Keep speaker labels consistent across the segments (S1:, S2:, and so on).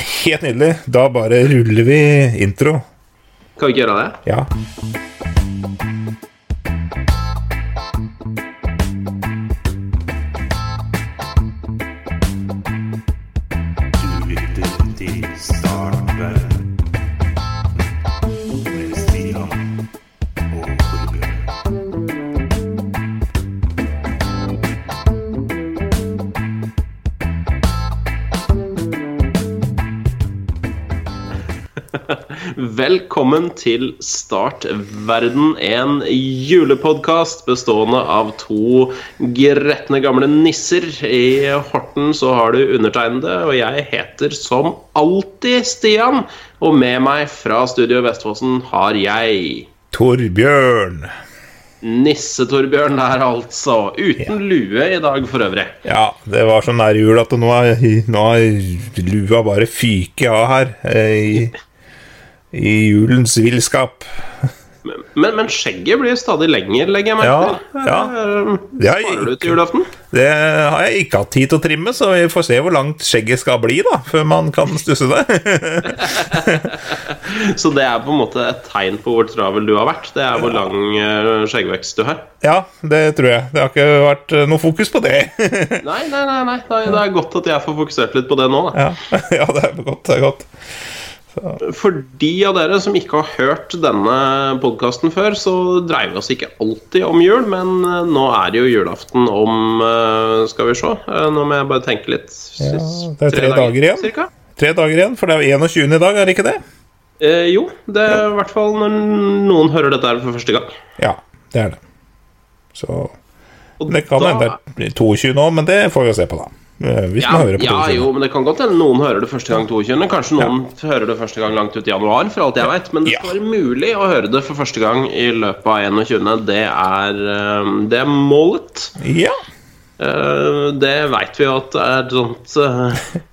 S1: helt nydelig. Da bare ruller vi intro.
S2: Kan vi ikke gjøre det?
S1: Ja.
S2: Velkommen til Startverden, en julepodkast bestående av to gretne gamle nisser. I Horten så har du undertegnede, og jeg heter som alltid Stian. Og med meg fra Studio Vestfossen har jeg
S1: Torbjørn.
S2: Nisse-Torbjørn der, altså. Uten lue i dag, for øvrig.
S1: Ja, det var så nær jul at nå er, nå er lua bare fyker av her. eh, I, julens villskap.
S2: Men, men skjegget blir stadig lenger, legger jeg merke til.
S1: ja.
S2: ja.
S1: Det har
S2: Sparer du til julaften?
S1: det har jeg ikke hatt tid til å trimme, så vi får se hvor langt skjegget skal bli, da, før man kan stusse det.
S2: Så det er på en måte et tegn på hvor travel du har vært. Det er hvor lang eh, skjeggvekst du har.
S1: ja, det tror jeg. Det har ikke vært eh, noe fokus på det.
S2: Nei, nei, nei, nei. Det er godt at jeg får fokusert litt på det nå. Da.
S1: ja. ja, det er godt. Det er godt.
S2: For de av dere som ikke har hørt denne podkasten før, så dreier vi oss ikke alltid om jul, men eh, nå er det jo julaften om eh, Skal vi se. eh, Nå må jeg bare tenke litt.
S1: Ja, det er tre dager igjen.
S2: Cirka.
S1: Tre dager igjen, for det er jo 21. i dag, er det ikke det?
S2: Eh, jo, det er i hvert fall når noen hører dette her for første gang.
S1: Ja, det er det. Så Det kan hende det er 22 nå, men det får vi jo se på, da. Eh, Hvis
S2: Ja,
S1: man hører på
S2: ja, jo, men det kan godt hende noen hører det første gang 22. Kanskje noen hører det første gang langt ut i januar, for alt jeg vet. Men det
S1: Ja.
S2: skal være mulig å høre det for første gang i løpet av 21. Det er, eh, det er målet.
S1: Ja.
S2: Eh, Det veit vi jo at det er et sånt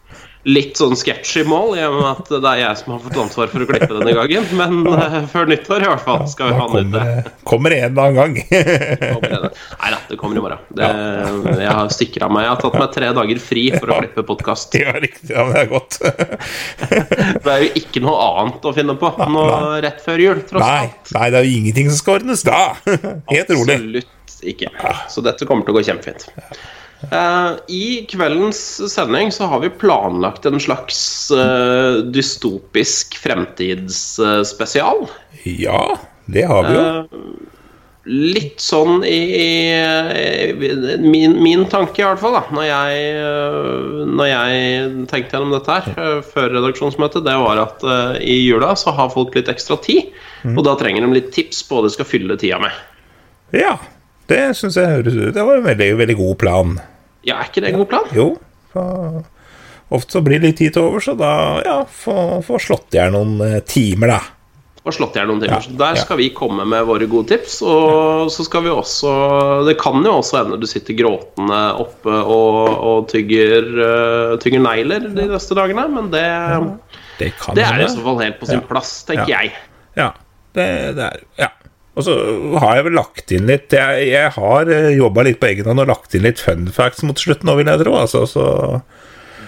S2: litt sånn sketchy mål, i og med at det er jeg som har fått ansvar for å klippe denne gangen. Men eh, før nyttår i hvert fall skal vi ha den ute.
S1: kommer, en eller annen gang.
S2: Nei da, det kommer i morgen. Det, jeg har stikra meg. Jeg har tatt meg tre dager fri for å klippe podkast.
S1: ja, riktig. Ja, det er godt.
S2: Det er jo ikke noe annet å finne på nå rett før jul, tross
S1: Nei,
S2: alt.
S1: nei, det er jo ingenting som skal ordnes da. Helt rolig.
S2: Absolutt ikke. Så dette kommer til å gå kjempefint. Eh, I kveldens sending så har vi planlagt en slags eh, dystopisk fremtidsspesial.
S1: Ja, det har vi jo.
S2: Eh, litt sånn i, min, min tanke, i hvert fall, da når jeg, når jeg tenkte gjennom dette her før redaksjonsmøtet, det var at i jula så har folk litt ekstra tid. Og da trenger de litt tips på hva de skal fylle tida med.
S1: Ja, det syns jeg høres ut Det var en veldig, veldig god plan.
S2: Ja, er ikke det en god plan?
S1: Jo. for Ofte så blir det litt tid til over, så da ja, få få slått i hjel noen eh, timer, da.
S2: Og slått i noen timer.
S1: Ja,
S2: Der
S1: ja.
S2: skal vi komme med våre gode tips. Og så skal vi også Det kan jo også hende du sitter gråtende oppe og, og tygger, uh, tygger negler de neste dagene, men det,
S1: Det kan
S2: det er i så fall helt på sin
S1: Ja.
S2: plass, tenker
S1: Ja.
S2: jeg.
S1: Ja, det, det er Ja. Og så har jeg vel lagt inn litt Jeg, jeg har jobba litt på egen hånd og lagt inn litt fun facts mot slutten, nå, vil jeg tro. Altså, så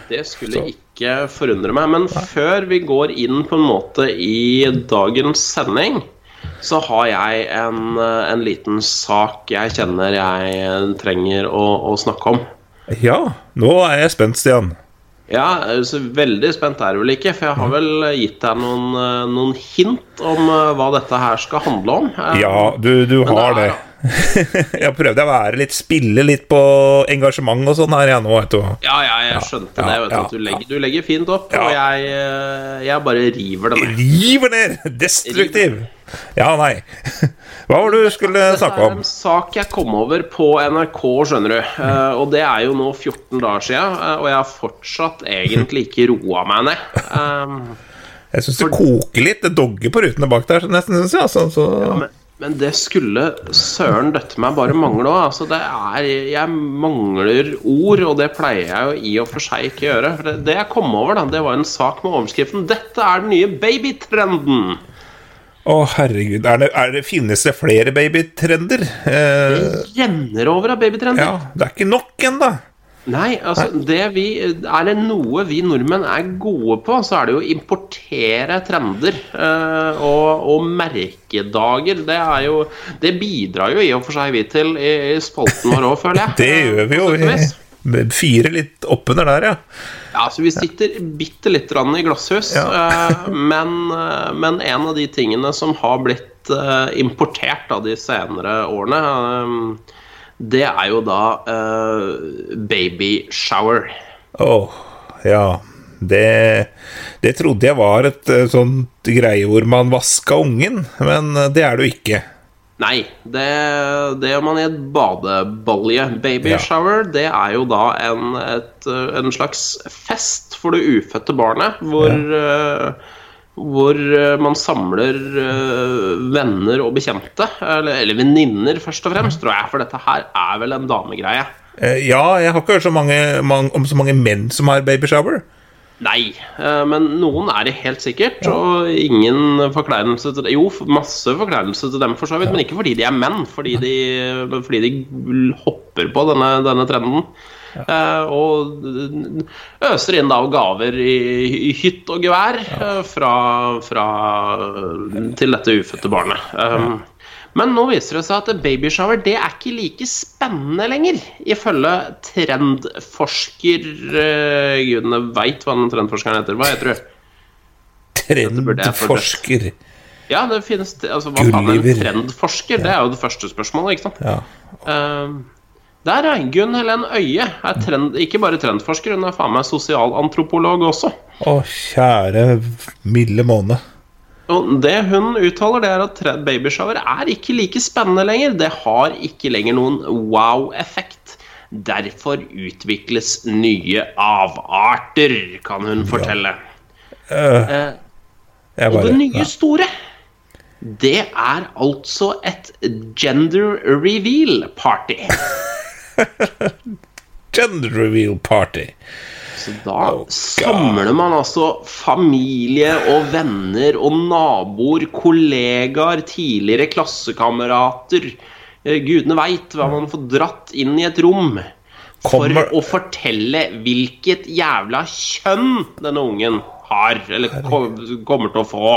S2: Det skulle ikke forundre meg. Men før vi går inn på en måte i dagens sending, så har jeg en, eh, en liten sak jeg kjenner jeg trenger å, å snakke om.
S1: Ja, nå er jeg spent, Stian.
S2: Ja, så Veldig spent er du vel ikke, for jeg har vel gitt deg noen, eh, noen hint om eh, hva dette her skal handle om. Eh,
S1: Ja, du, du har
S2: det
S1: det. jeg prøvde å være litt spille litt på engasjement og sånn her, jeg nå, vet du.
S2: Ja, ja, jeg skjønte
S1: ja,
S2: det. vet du,
S1: ja,
S2: at du, legger, du legger fint opp,
S1: Ja.
S2: og jeg, eh, jeg bare river det ned.
S1: River ned! Destruktiv! Ja, nei. Hva var det du skulle snakke
S2: om? Det
S1: er
S2: en sak jeg kom over på NRK, skjønner du. Eh, og det er jo nå 14 dager siden, eh, og jeg har fortsatt egentlig ikke roa meg ned. Um,
S1: Jeg syns det koker litt. Det dogger på rutene bak der, nesten, syns jeg. Altså, så,
S2: men, men det skulle søren døtte meg bare mangle òg. Altså, det er Jeg mangler ord, og det pleier jeg jo i og for seg ikke å gjøre. For det, det jeg kom over, da, det var en sak med overskriften 'Dette er den nye babytrenden'.
S1: Å, herregud. Er det, er det, finnes det flere babytrender? Eh,
S2: Det renner over av babytrender.
S1: ja, det er ikke nok ennå.
S2: Nei, altså det vi, Er det noe vi nordmenn er gode på, så er det jo å importere trender. eh, og, og merkedager. Det er jo Det bidrar jo i og for seg vi til i, i spalten vår òg, føler jeg.
S1: Det gjør vi jo. Vi fire litt oppunder der, ja.
S2: Ja, så Vi sitter bitte litt i glasshus,
S1: Ja.
S2: eh, men, eh, men en av de tingene som har blitt importert da, de senere årene, det er jo da uh, baby shower.
S1: Åh, ja. Det, det trodde jeg var et eh, sånt greie hvor man vaska ungen, men eh, det er det jo ikke.
S2: Nei, det, det gjør man i et badebalje. Baby
S1: Ja.
S2: shower det er jo da en, et, eh, en slags fest for det ufødte barnet, hvor, eh, hvor eh, man samler eh, venner og bekjente, eller, eller venninner først og fremst, tror jeg, for dette her er vel en damegreie.
S1: Eh, Ja, jeg har ikke hørt så mange, mange, om så mange menn som har babyshower.
S2: Nei, men noen er det helt sikkert, og ingen forkleinelse til det. Jo, masse forkleinelse til dem for så vidt, men ikke fordi de er menn, fordi de, fordi de hopper på denne, denne trenden. Eh, og øser inn da gaver i, i hytt og gevær ja. fra, fra, til dette ufødte barnet. Um, men nå viser det seg at babyshower det er ikke like spennende lenger, ifølge trendforsker uh, Gudene veit hva den trendforskeren heter. Hva heter du?
S1: Trendforsker.
S2: Ja, det finnes altså, Hva faen er en trendforsker? Det er jo det første spørsmålet, ikke sant?
S1: Ja.
S2: Uh, der er Gunn Helen Øie. Er trend, ikke bare trendforsker, hun er faen meg sosialantropolog også.
S1: Å, kjære milde måne.
S2: Og det hun uttaler, det er at babyshower er ikke like spennende lenger. Det har ikke lenger noen wow-effekt. Derfor utvikles nye avarter, kan hun fortelle. Eh,
S1: bare,
S2: og det nye store, det er altså et gender reveal party.
S1: Gender reveal party.
S2: Så da samler man altså familie og venner og naboer, kollegaer, tidligere klassekamerater. Eh, Gudene veit hva man får dratt inn i et rom. For
S1: Kommer-
S2: å fortelle hvilket jævla kjønn denne ungen har, eller ko- kommer til å få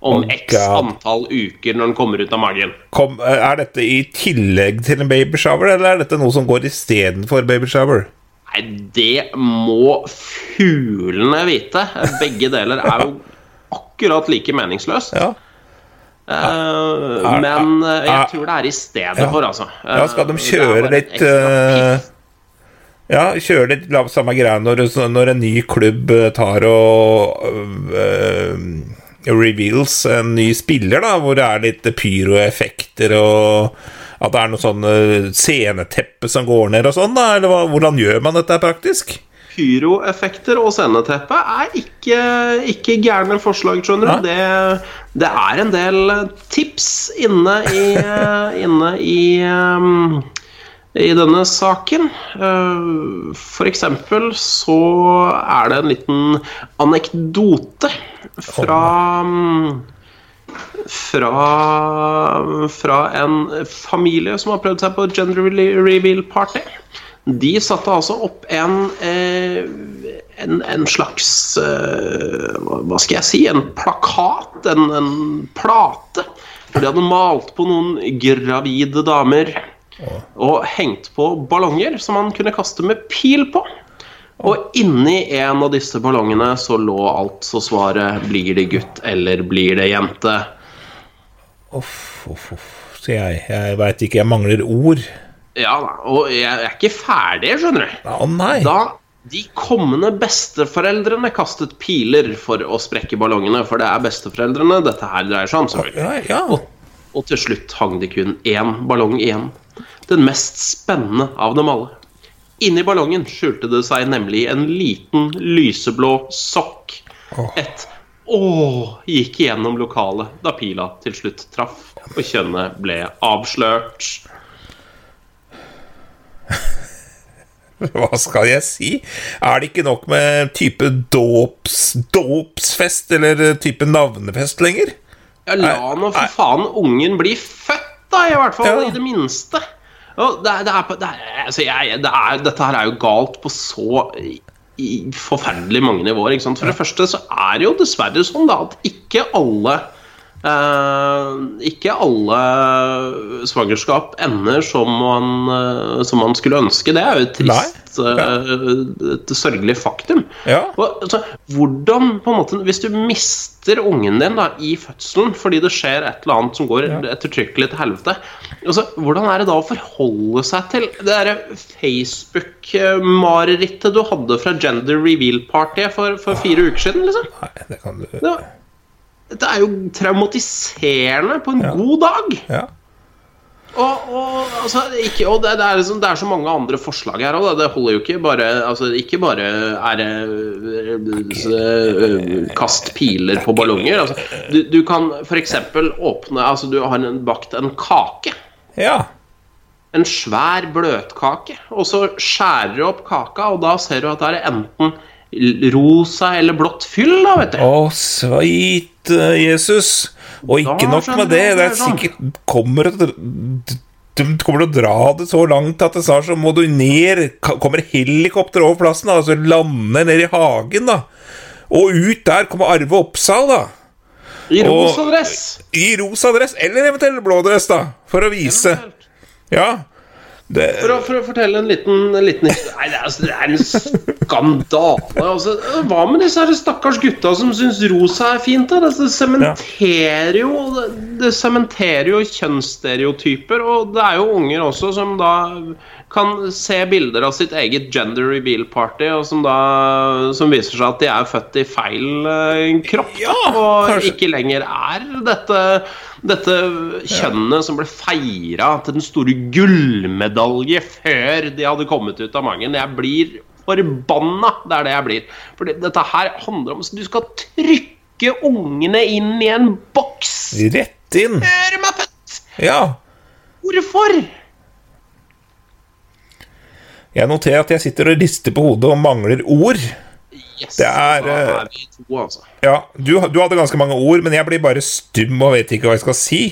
S2: om
S1: Oh,
S2: x antall uker når den kommer ut av magen.
S1: Kom, er dette i tillegg til en babyshower, eller er dette noe som går istedenfor babyshower?
S2: Nei, det må fuglene vite. Begge deler er jo akkurat like meningsløst.
S1: Ja.
S2: Uh,
S1: er-
S2: men uh, jeg
S1: er-
S2: tror det er i stedet
S1: Ja.
S2: for, altså.
S1: Ja, skal de
S2: Eh,
S1: kjøre litt eh. Ja, kjøre litt samme greia når, når en ny klubb eh, tar og eh, reveals en ny spiller, da, hvor det er litt pyroeffekter og at det er noe sånn eh, sceneteppe som går ned og sånn, da? Eller hva, hvordan gjør man dette praktisk?
S2: Pyroeffekter og sceneteppe er ikke, ikke gærne forslag, skjønner du. Det, det er en del tips inne i, eh, inne i um, i denne saken. F.eks. For eksempel så er det en liten anekdote fra mm, fra, fra en familie som har prøvd seg på gender reveal party. De satte altså opp en, eh, en, en slags eh, hva- skal jeg si? En plakat, en, en plate. De hadde malt på noen gravide damer og hengt på ballonger som han kunne kaste med pil på. Og inni en av disse ballongene så lå altså svaret 'blir det gutt eller blir det jente'?
S1: Uff, uff, uff, sier jeg. Jeg veit ikke, jeg mangler ord.
S2: Ja da, og jeg er ikke ferdig, skjønner du.
S1: Å nei!
S2: Da de kommende besteforeldrene kastet piler for å sprekke ballongene, for det er besteforeldrene dette her dreier seg om, selvfølgelig.
S1: Ja, ja.
S2: Og til slutt hang det kun én ballong igjen. Den mest spennende av dem alle. Inni ballongen skjulte det seg nemlig en liten lyseblå sokk. Et åh gikk gjennom lokalet da pila til slutt traff, og kjønnet ble avslørt.
S1: Hva skal jeg si? Er det ikke nok med type dåps, dåpsfest eller type navnefest lenger?
S2: Ja, la nå for faen ungen bli født, da, i hvert fall.
S1: Ja.
S2: I det minste. Og det er, det er, det er, altså jeg, det er, dette her er jo galt på så forferdelig mange nivåer. For det første så er det jo dessverre sånn da at ikke alle eh, ikke alle svangerskap ender som man, uh, som man skulle ønske. Det er jo et trist, uh, et sørgelig faktum.
S1: Ja.
S2: Og, altså, hvordan, på en måte, Hvis du mister ungen din da, i fødselen fordi det skjer et eller annet som går ettertrykkelig til helvete altså, Hvordan er det da å forholde seg til det Facebook-marerittet du hadde fra Gender Reveal-partyet for, for fire uker siden? liksom?
S1: Nei, det kan du
S2: Det, var- det er jo traumatiserende på en
S1: Ja.
S2: god dag.
S1: Ja.
S2: Og, og, altså, ikke, og det, det, er liksom, det er så mange andre forslag her òg. Det holder jo ikke bare altså, Ikke bare er det øh, kast piler på ballonger. Altså, du, du kan f.eks. åpne Altså, du har en, bakt en kake.
S1: ja.
S2: En svær bløtkake. Og så skjærer du opp kaka, og da ser du at det er enten rosa eller blått fyll, da, vet du.
S1: Å, sveit eh, Jesus. Og ikke nok med det, det er sikkert kommer til å- kommer til å dra det så langt at det snart så må du ned Kommer helikopter over plassen, da, altså lander ned i hagen, da. Og ut der kommer Arve Oppsal, da.
S2: I rosa dress.
S1: I rosa dress, eller eventuelt blå dress, da. For å vise. Ja. Det,
S2: For å, for å fortelle en liten, en liten Nei, det er, altså, det er en skandale. Altså, hva med disse her stakkars gutta som syns rosa er fint? Da? Det sementerer jo Det sementerer jo kjønnsstereotyper. Og det er jo unger også som da kan se bilder av sitt eget gender reveal party, og som da som viser seg at de er født i feil eh, kropp.
S1: Ja,
S2: og ikke lenger er dette dette kjønnet som ble feira til den store gullmedalje før de hadde kommet ut av mangen. Jeg blir forbanna. Det er det jeg blir. For dette her handler om Du skal trykke ungene inn i en boks
S1: rett inn.
S2: før de er født!
S1: Ja.
S2: Hvorfor?
S1: Jeg noterer at jeg sitter og rister på hodet og mangler ord.
S2: Yes,
S1: Det er,
S2: da
S1: eh,
S2: er vi to, altså.
S1: Ja, du, du hadde ganske mange ord, men jeg blir bare stum og vet ikke hva jeg skal si.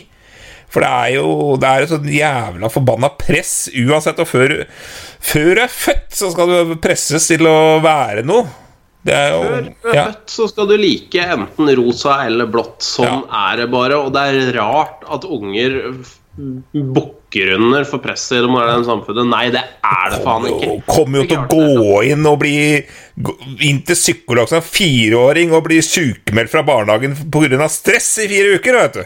S1: For det er jo Det er et sånn jævla forbanna press uansett. Og før, før du er født, så skal du presses til å være noe. Det jo
S2: Før du er
S1: ja.
S2: født, så skal du like enten rosa eller blått. Sånn er det bare. Og det er rart at unger bukker under for presset i det moderne samfunnet. Nei, det er det faen ikke.
S1: Kommer jo til å gå inn og bli inn til psykolog som fireåring og bli sykemeldt fra barnehagen pga. stress i fire uker, vet du.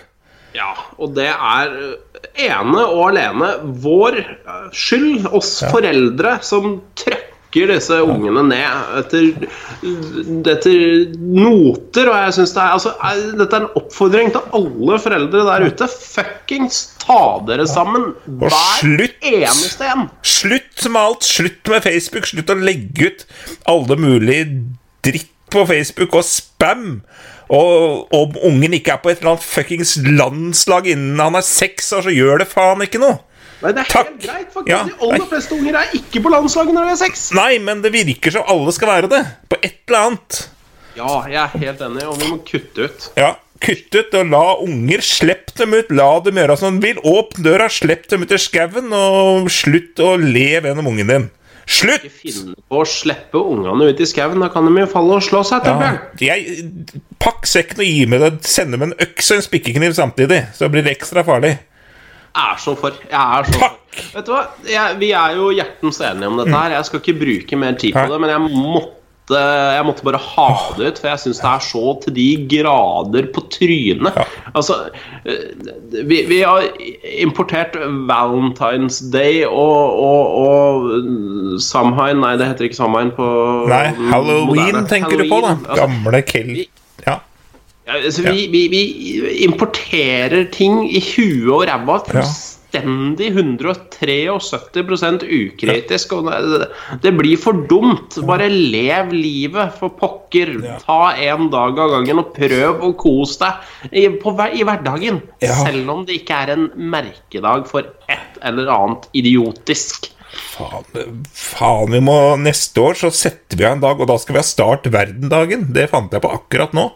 S2: Ja, og det er eh, ene og alene vår eh, skyld, oss foreldre, som trøkker disse ungene ned etter, etter noter. Og jeg synes det er altså, Dette er en oppfordring til alle foreldre der ute. Fuckings ta dere sammen, hver
S1: slutt.
S2: eneste en.
S1: Slutt med alt. Slutt med Facebook. Slutt å legge ut alle mulige dritt på Facebook og spam. Og om ungen ikke er på et eller annet fuckings landslag innen han er seks år, så gjør det faen ikke noe.
S2: Nei, det er
S1: Takk.
S2: helt greit, faktisk.
S1: Ja,
S2: De aller fleste unger er ikke på landslaget når de er seks.
S1: Nei, men det virker som alle skal være det. På et eller annet.
S2: Ja, jeg er helt enig, og vi må kutte ut.
S1: Ja, Kutt ut og la unger Slipp dem ut. La dem gjøre som de vil. Åpne døra, slipp dem ut i skauen, og slutt å le gjennom ungen din. Slutt!
S2: Ikke finne på å slippe ungene ut i skauen. Da kan de jo falle og slå seg.
S1: Ja, jeg, pakk sekken og gi med det. Send dem en øks og en spikkekniv samtidig, så blir det ekstra farlig.
S2: Er så for. Jeg er så for. Vet du hva? Jeg, vi er jo hjertens enige om dette her. Jeg skal ikke bruke mer tid på det, men jeg måtte jeg måtte bare ha det ut, for jeg syns det er så til de grader på trynet. Altså, eh, vi, vi har importert Valentine's Day og, og, og Samhain Nei, det heter ikke Samhain på
S1: Nei, Halloween
S2: moderne.
S1: tenker du på, da.
S2: Altså,
S1: Gamle Kel...
S2: altså, vi, vi, vi importerer ting i huet og ræva fullstendig 173 ukritisk. Det, blir for dumt. Bare lev livet, for pokker. Ta en dag av gangen og prøv å kose deg i, på, i hverdagen. Selv om det ikke er en merkedag for et eller annet idiotisk.
S1: Faen, faen, vi må Neste år så setter vi av en dag, og da skal vi ha Start verden-dagen. Det fant jeg på akkurat nå.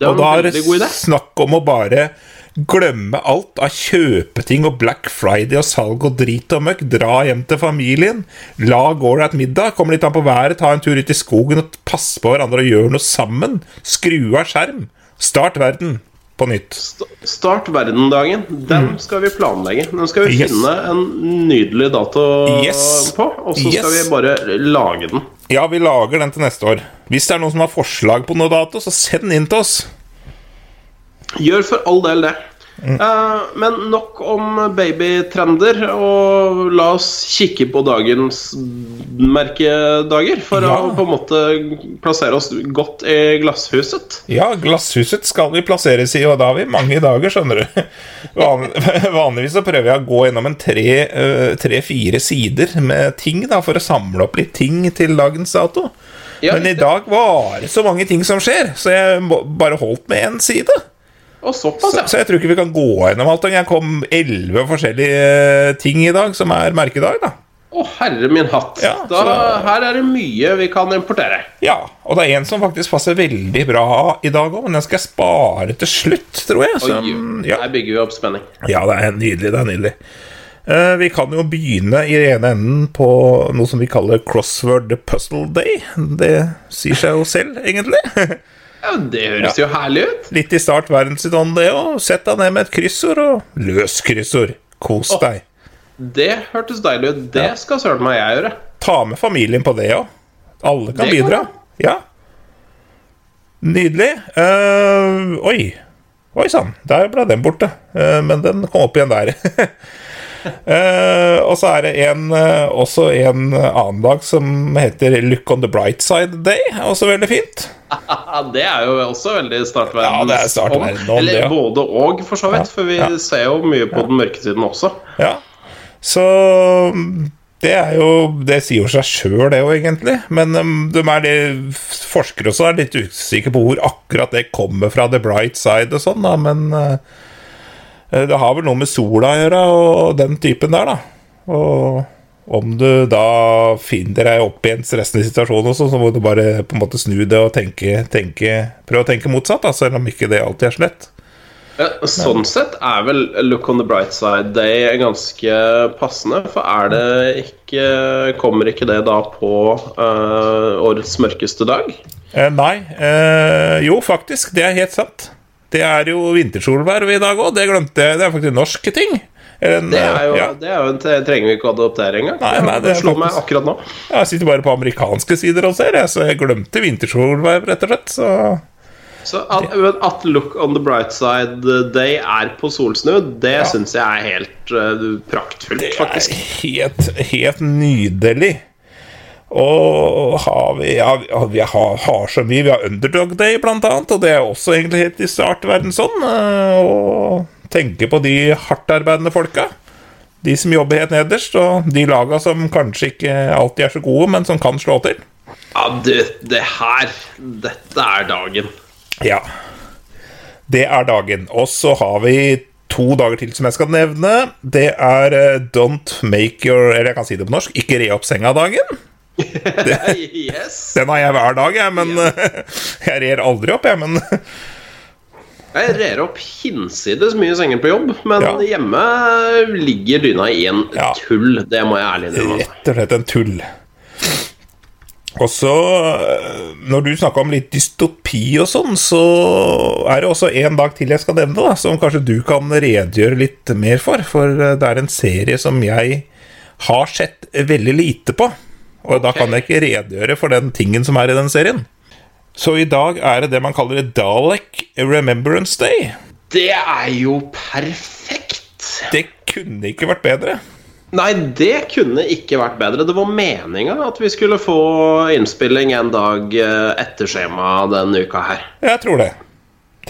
S1: Og da er det snakk om å bare Glemme alt av kjøpeting og Black Friday og salg og drit og møkk. Dra hjem til familien. Lag ålreit middag. Komme litt an på været. Ta en tur ut i skogen og passe på hverandre og gjør noe sammen. Skru av skjerm. Start verden på nytt.
S2: St- Start verdendagen. Den skal vi planlegge. Den skal vi
S1: Mm. Yes.
S2: finne en nydelig dato
S1: Yes.
S2: på, og så skal vi bare lage den.
S1: Ja, vi lager den til neste år. Hvis det er noen som har forslag på noe dato, så send den inn til oss.
S2: Gjør for all del det.
S1: Mm.
S2: Eh, men nok om babytrender, og la oss kikke på dagens merkedager. For
S1: Ja.
S2: å på en måte plassere oss godt i glasshuset.
S1: Ja, Glasshuset skal vi plasseres i, og da har vi mange dager, skjønner du. Van, vanligvis så prøver jeg å gå gjennom en tre- tre-fire sider med ting, da, for å samle opp litt ting til dagens dato.
S2: Ja,
S1: Men i dag var det så mange ting som skjer, så jeg bare holdt med én side.
S2: Og såpass,
S1: Så,
S2: ja.
S1: så jeg tror ikke vi kan gå gjennom alt. Jeg kom elleve forskjellige eh, ting i dag som er merkedag, da.
S2: Å, herre min hatt.
S1: Ja,
S2: da,
S1: så-
S2: Her er det mye vi kan importere.
S1: Ja, og det er en som faktisk passer veldig bra i dag òg, men den skal jeg spare til slutt, tror jeg.
S2: Oi,
S1: ja.
S2: Her bygger vi opp spenning.
S1: Ja, det er nydelig. Det er nydelig. Uh, vi kan jo begynne i den ene enden på noe som vi kaller crossword puzzle day. Det sier seg jo selv, egentlig.
S2: Ja, Det høres jo herlig ut.
S1: Litt i start verdensånd, det òg. Sett deg ned med et kryssord, og løs kryssord. Kos deg.
S2: Det hørtes deilig ut. Det skal søren meg jeg gjøre.
S1: Ta med familien på det òg. Alle kan
S2: Det kan
S1: bidra. Ja. Nydelig. Uh, oi. Oi sann, der ble den borte. Uh, men den kom opp igjen der. Eh, og så er det en, eh, også en annen dag som heter Look on the bright side day. Også veldig fint.
S2: Det er jo også veldig startverden.
S1: Ja, det er startverden om
S2: Eller både og, for så vidt.
S1: Ja,
S2: For vi
S1: ja.
S2: ser jo mye på den mørke siden også.
S1: Ja. Så mm, det er jo Det sier jo seg sjøl, det jo, egentlig. Men um, de er forskere også er litt usikre på hvor akkurat det kommer fra the bright side og sånn, da, men eh, det har vel noe med sola å gjøre og den typen der, da. Og om du da finner deg opp i en stressende situasjon også, så må du bare på en måte snu det og tenke, tenke prøve å tenke motsatt, da, selv om ikke det alltid er så lett.
S2: Ja, Sånn sett er vel Look on the bright side day ganske passende. For er det ikke Kommer ikke det da på uh, årets mørkeste dag?
S1: Eh, nei. Eh, jo, faktisk. Det er helt sant. Det er jo vintersolvær i dag òg. Det glemte jeg. Det er faktisk norske ting. En,
S2: Det er jo,
S1: ja.
S2: det er jo en, det trenger vi ikke å adoptere engang.
S1: Nei, nei, det er
S2: slår meg akkurat nå.
S1: Jeg sitter bare på amerikanske sider og ser, jeg, så jeg glemte vintersolvær, rett og slett. Så
S2: Så at, at Look on the bright side day er på solsnu, det
S1: Ja.
S2: syns jeg er helt uh, praktfullt,
S1: det er
S2: faktisk.
S1: helt, helt nydelig. Og har vi, ja, vi- har, har så mye. Vi har Underdog Day, blant annet, og det er også egentlig helt i startverden sånn. Å tenke på de hardtarbeidende folka. De som jobber helt nederst, og de laga som kanskje ikke alltid er så gode, men som kan slå til.
S2: Ja, det, det her Dette er dagen.
S1: Ja. Det er dagen. Og så har vi to dager til som jeg skal nevne. Det er eh, Don't make your Eller jeg kan si det på norsk. Ikke re opp senga-dagen.
S2: yes.
S1: Den har jeg hver dag, jeg, men Jeg rer aldri opp, jeg, men
S2: Jeg rer opp hinsides mye senger på jobb, men
S1: Ja.
S2: hjemme ligger dyna i en
S1: Ja.
S2: tull. Det må jeg ærlig innrømme.
S1: rett og slett en tull. Og så, eh, når du snakka om litt dystopi og sånn, så er det også en dag til jeg skal nevne, da, som kanskje du kan redegjøre litt mer for. For eh, det er en serie som jeg har sett veldig lite på. Og da kan jeg ikke redegjøre for den tingen som er i den serien. Så i dag er det det man kaller Dalek Remembrance Day.
S2: Det er jo perfekt!
S1: Det kunne ikke vært bedre.
S2: Nei, det kunne ikke vært bedre. Det var meninga at vi skulle få innspilling en dag eh, etter skjema denne uka her.
S1: Jeg tror det.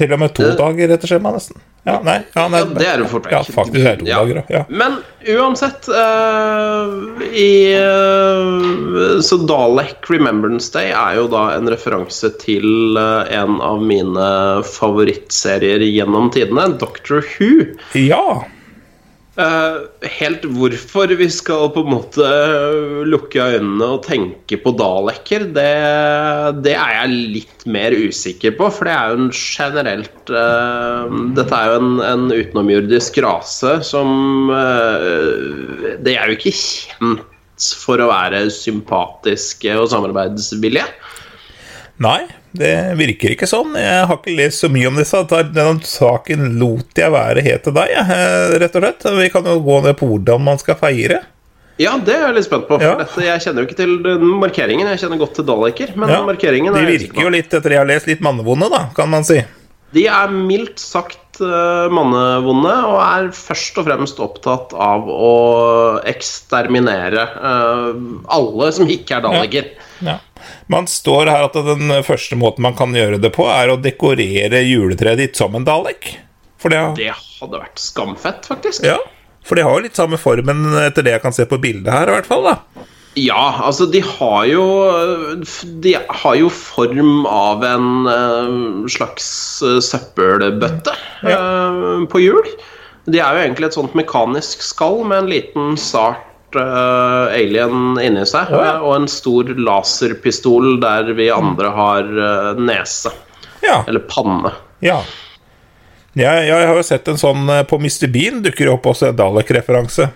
S1: Til og med to
S2: Det-
S1: dager etter skjema, nesten. Ja, nei, ja, nei
S2: Ja, det er jo fort vekk.
S1: Ja, faktisk er det to
S2: Ja.
S1: dager. Ja.
S2: Men uansett uh, i, uh, Så Dalek Remembrance Day er jo da en referanse til uh, en av mine favorittserier gjennom tidene, Doctor Who.
S1: ja.
S2: Eh, helt hvorfor vi skal på en måte lukke øynene og tenke på dalekker, det, det er jeg litt mer usikker på. For det er jo en generelt uh, Dette er jo en, en utenomjordisk rase som uh, Det er jo ikke kjent for å være sympatiske og samarbeidsvillige.
S1: Nei, det virker ikke sånn. Jeg har ikke lest så mye om disse. Denne saken lot jeg være helt til deg, eh, rett og slett. Vi kan jo gå ned på hvordan man skal feire.
S2: Ja, det er jeg litt spent på. For
S1: Ja.
S2: dette, jeg kjenner jo ikke til markeringen. Jeg kjenner godt til dalekker, men
S1: Ja,
S2: markeringen
S1: De
S2: er
S1: virker jo litt, etter jeg har lest, litt mannevonde, da, kan man si.
S2: De er mildt sagt eh, mannevonde og er først og fremst opptatt av å eksterminere eh, alle som ikke er dalliker.
S1: Ja. Man står her at den første måten man kan gjøre det på, er å dekorere juletreet ditt som en dalek. Det, har-
S2: Det hadde vært skamfett, faktisk.
S1: ja, for det har jo litt samme formen, etter det jeg kan se på bildet her, i hvert fall. da.
S2: Ja, altså de har jo De har jo form av en eh, slags eh, søppelbøtte ja. på hjul. De er jo egentlig et sånt mekanisk skall med en liten sart eh, alien inni seg.
S1: ja.
S2: eh, Og en stor laserpistol der vi andre har eh, nese.
S1: Ja.
S2: Eller panne.
S1: ja. Jeg, jeg har jo sett en sånn eh, på Mr. Bean, dukker opp også en Dalek-referanse.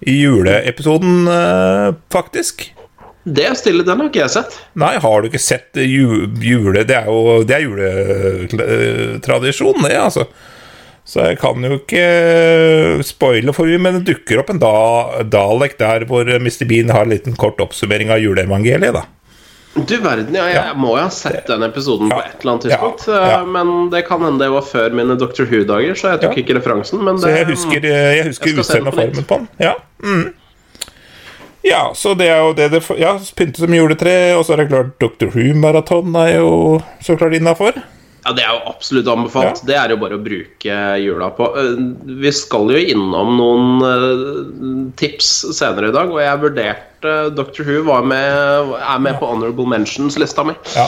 S1: I juleepisoden, eh, faktisk.
S2: Det stille, den har ikke jeg sett.
S1: Nei, har du ikke sett ju, jule... Det er jo det er juletradisjon, det, altså. Så jeg kan jo ikke eh, spoile for mye, men det dukker opp en da, Dalek der hvor Mr. Bean har en liten kort oppsummering av juleevangeliet, da.
S2: Du verden, ja, jeg må jo ha sett den episoden på et eller annet tidspunkt. Eh, Men det kan hende det var før mine Doctor Who-dager, så jeg tok ikke referansen. Men
S1: Så jeg husker, eh, jeg husker
S2: Jeg se den
S1: utseendet og formen på den. Ja. Mm. ja, så det er jo det det Ja, pynte som juletre, og så er det klart Dr. Who-maraton er jo så klart innafor.
S2: Ja, Det er jo absolutt anbefalt.
S1: Ja.
S2: Det er jo bare å bruke jula på. Eh, Vi skal jo innom noen eh, tips senere i dag, og jeg vurderte Dr. Who var med, er med på honorable mentions-lista mi.
S1: Ja.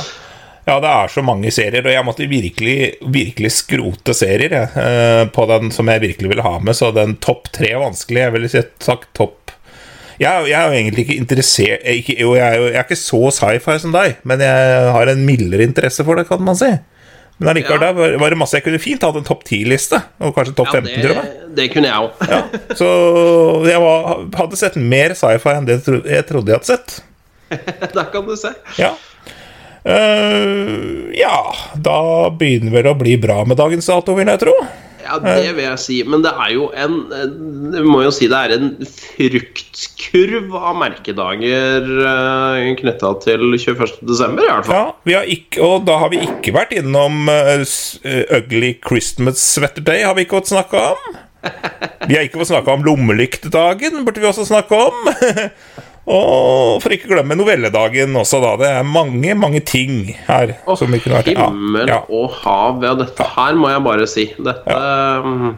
S1: ja, det er så mange serier, og jeg måtte virkelig, virkelig skrote serier jeg, eh, på den som jeg virkelig ville ha med, så den topp tre er vanskelig. Jeg ville sagt topp jeg, jeg er jo egentlig ikke interessert ikke, jeg, er jo, jeg er ikke så sci-fi som deg, men jeg har en mildere interesse for det, kan man si. Men allikevel,
S2: Ja.
S1: der var, det masse jeg kunne fint hatt en topp 10-liste, og kanskje topp
S2: Ja,
S1: 15, tror jeg.
S2: det, det kunne jeg òg.
S1: Ja, så jeg var, hadde sett mer sci-fi enn det jeg trodde jeg hadde sett.
S2: Der kan du se.
S1: Ja. Uh, ja, da begynner vel å bli bra med dagens dato, vil jeg tro.
S2: Ja, det vil jeg si. Men det er jo en en- Vi må jo si det er en fruktkurv av merkedager uh, knytta til 21.12., i hvert fall.
S1: Ja, vi har ikke, Og da har vi ikke vært innom eh, eh, Ugly Christmas Sweater Day, har vi ikke fått snakka om. Vi har ikke fått snakka om Lommelyktedagen, burde vi også snakke om. Og for ikke å glemme novelledagen også, da. Det er mange, mange ting her
S2: Å,
S1: som vi kunne vært ja,
S2: himmel
S1: ja.
S2: og hav. Ja, dette her må jeg bare si. Dette um,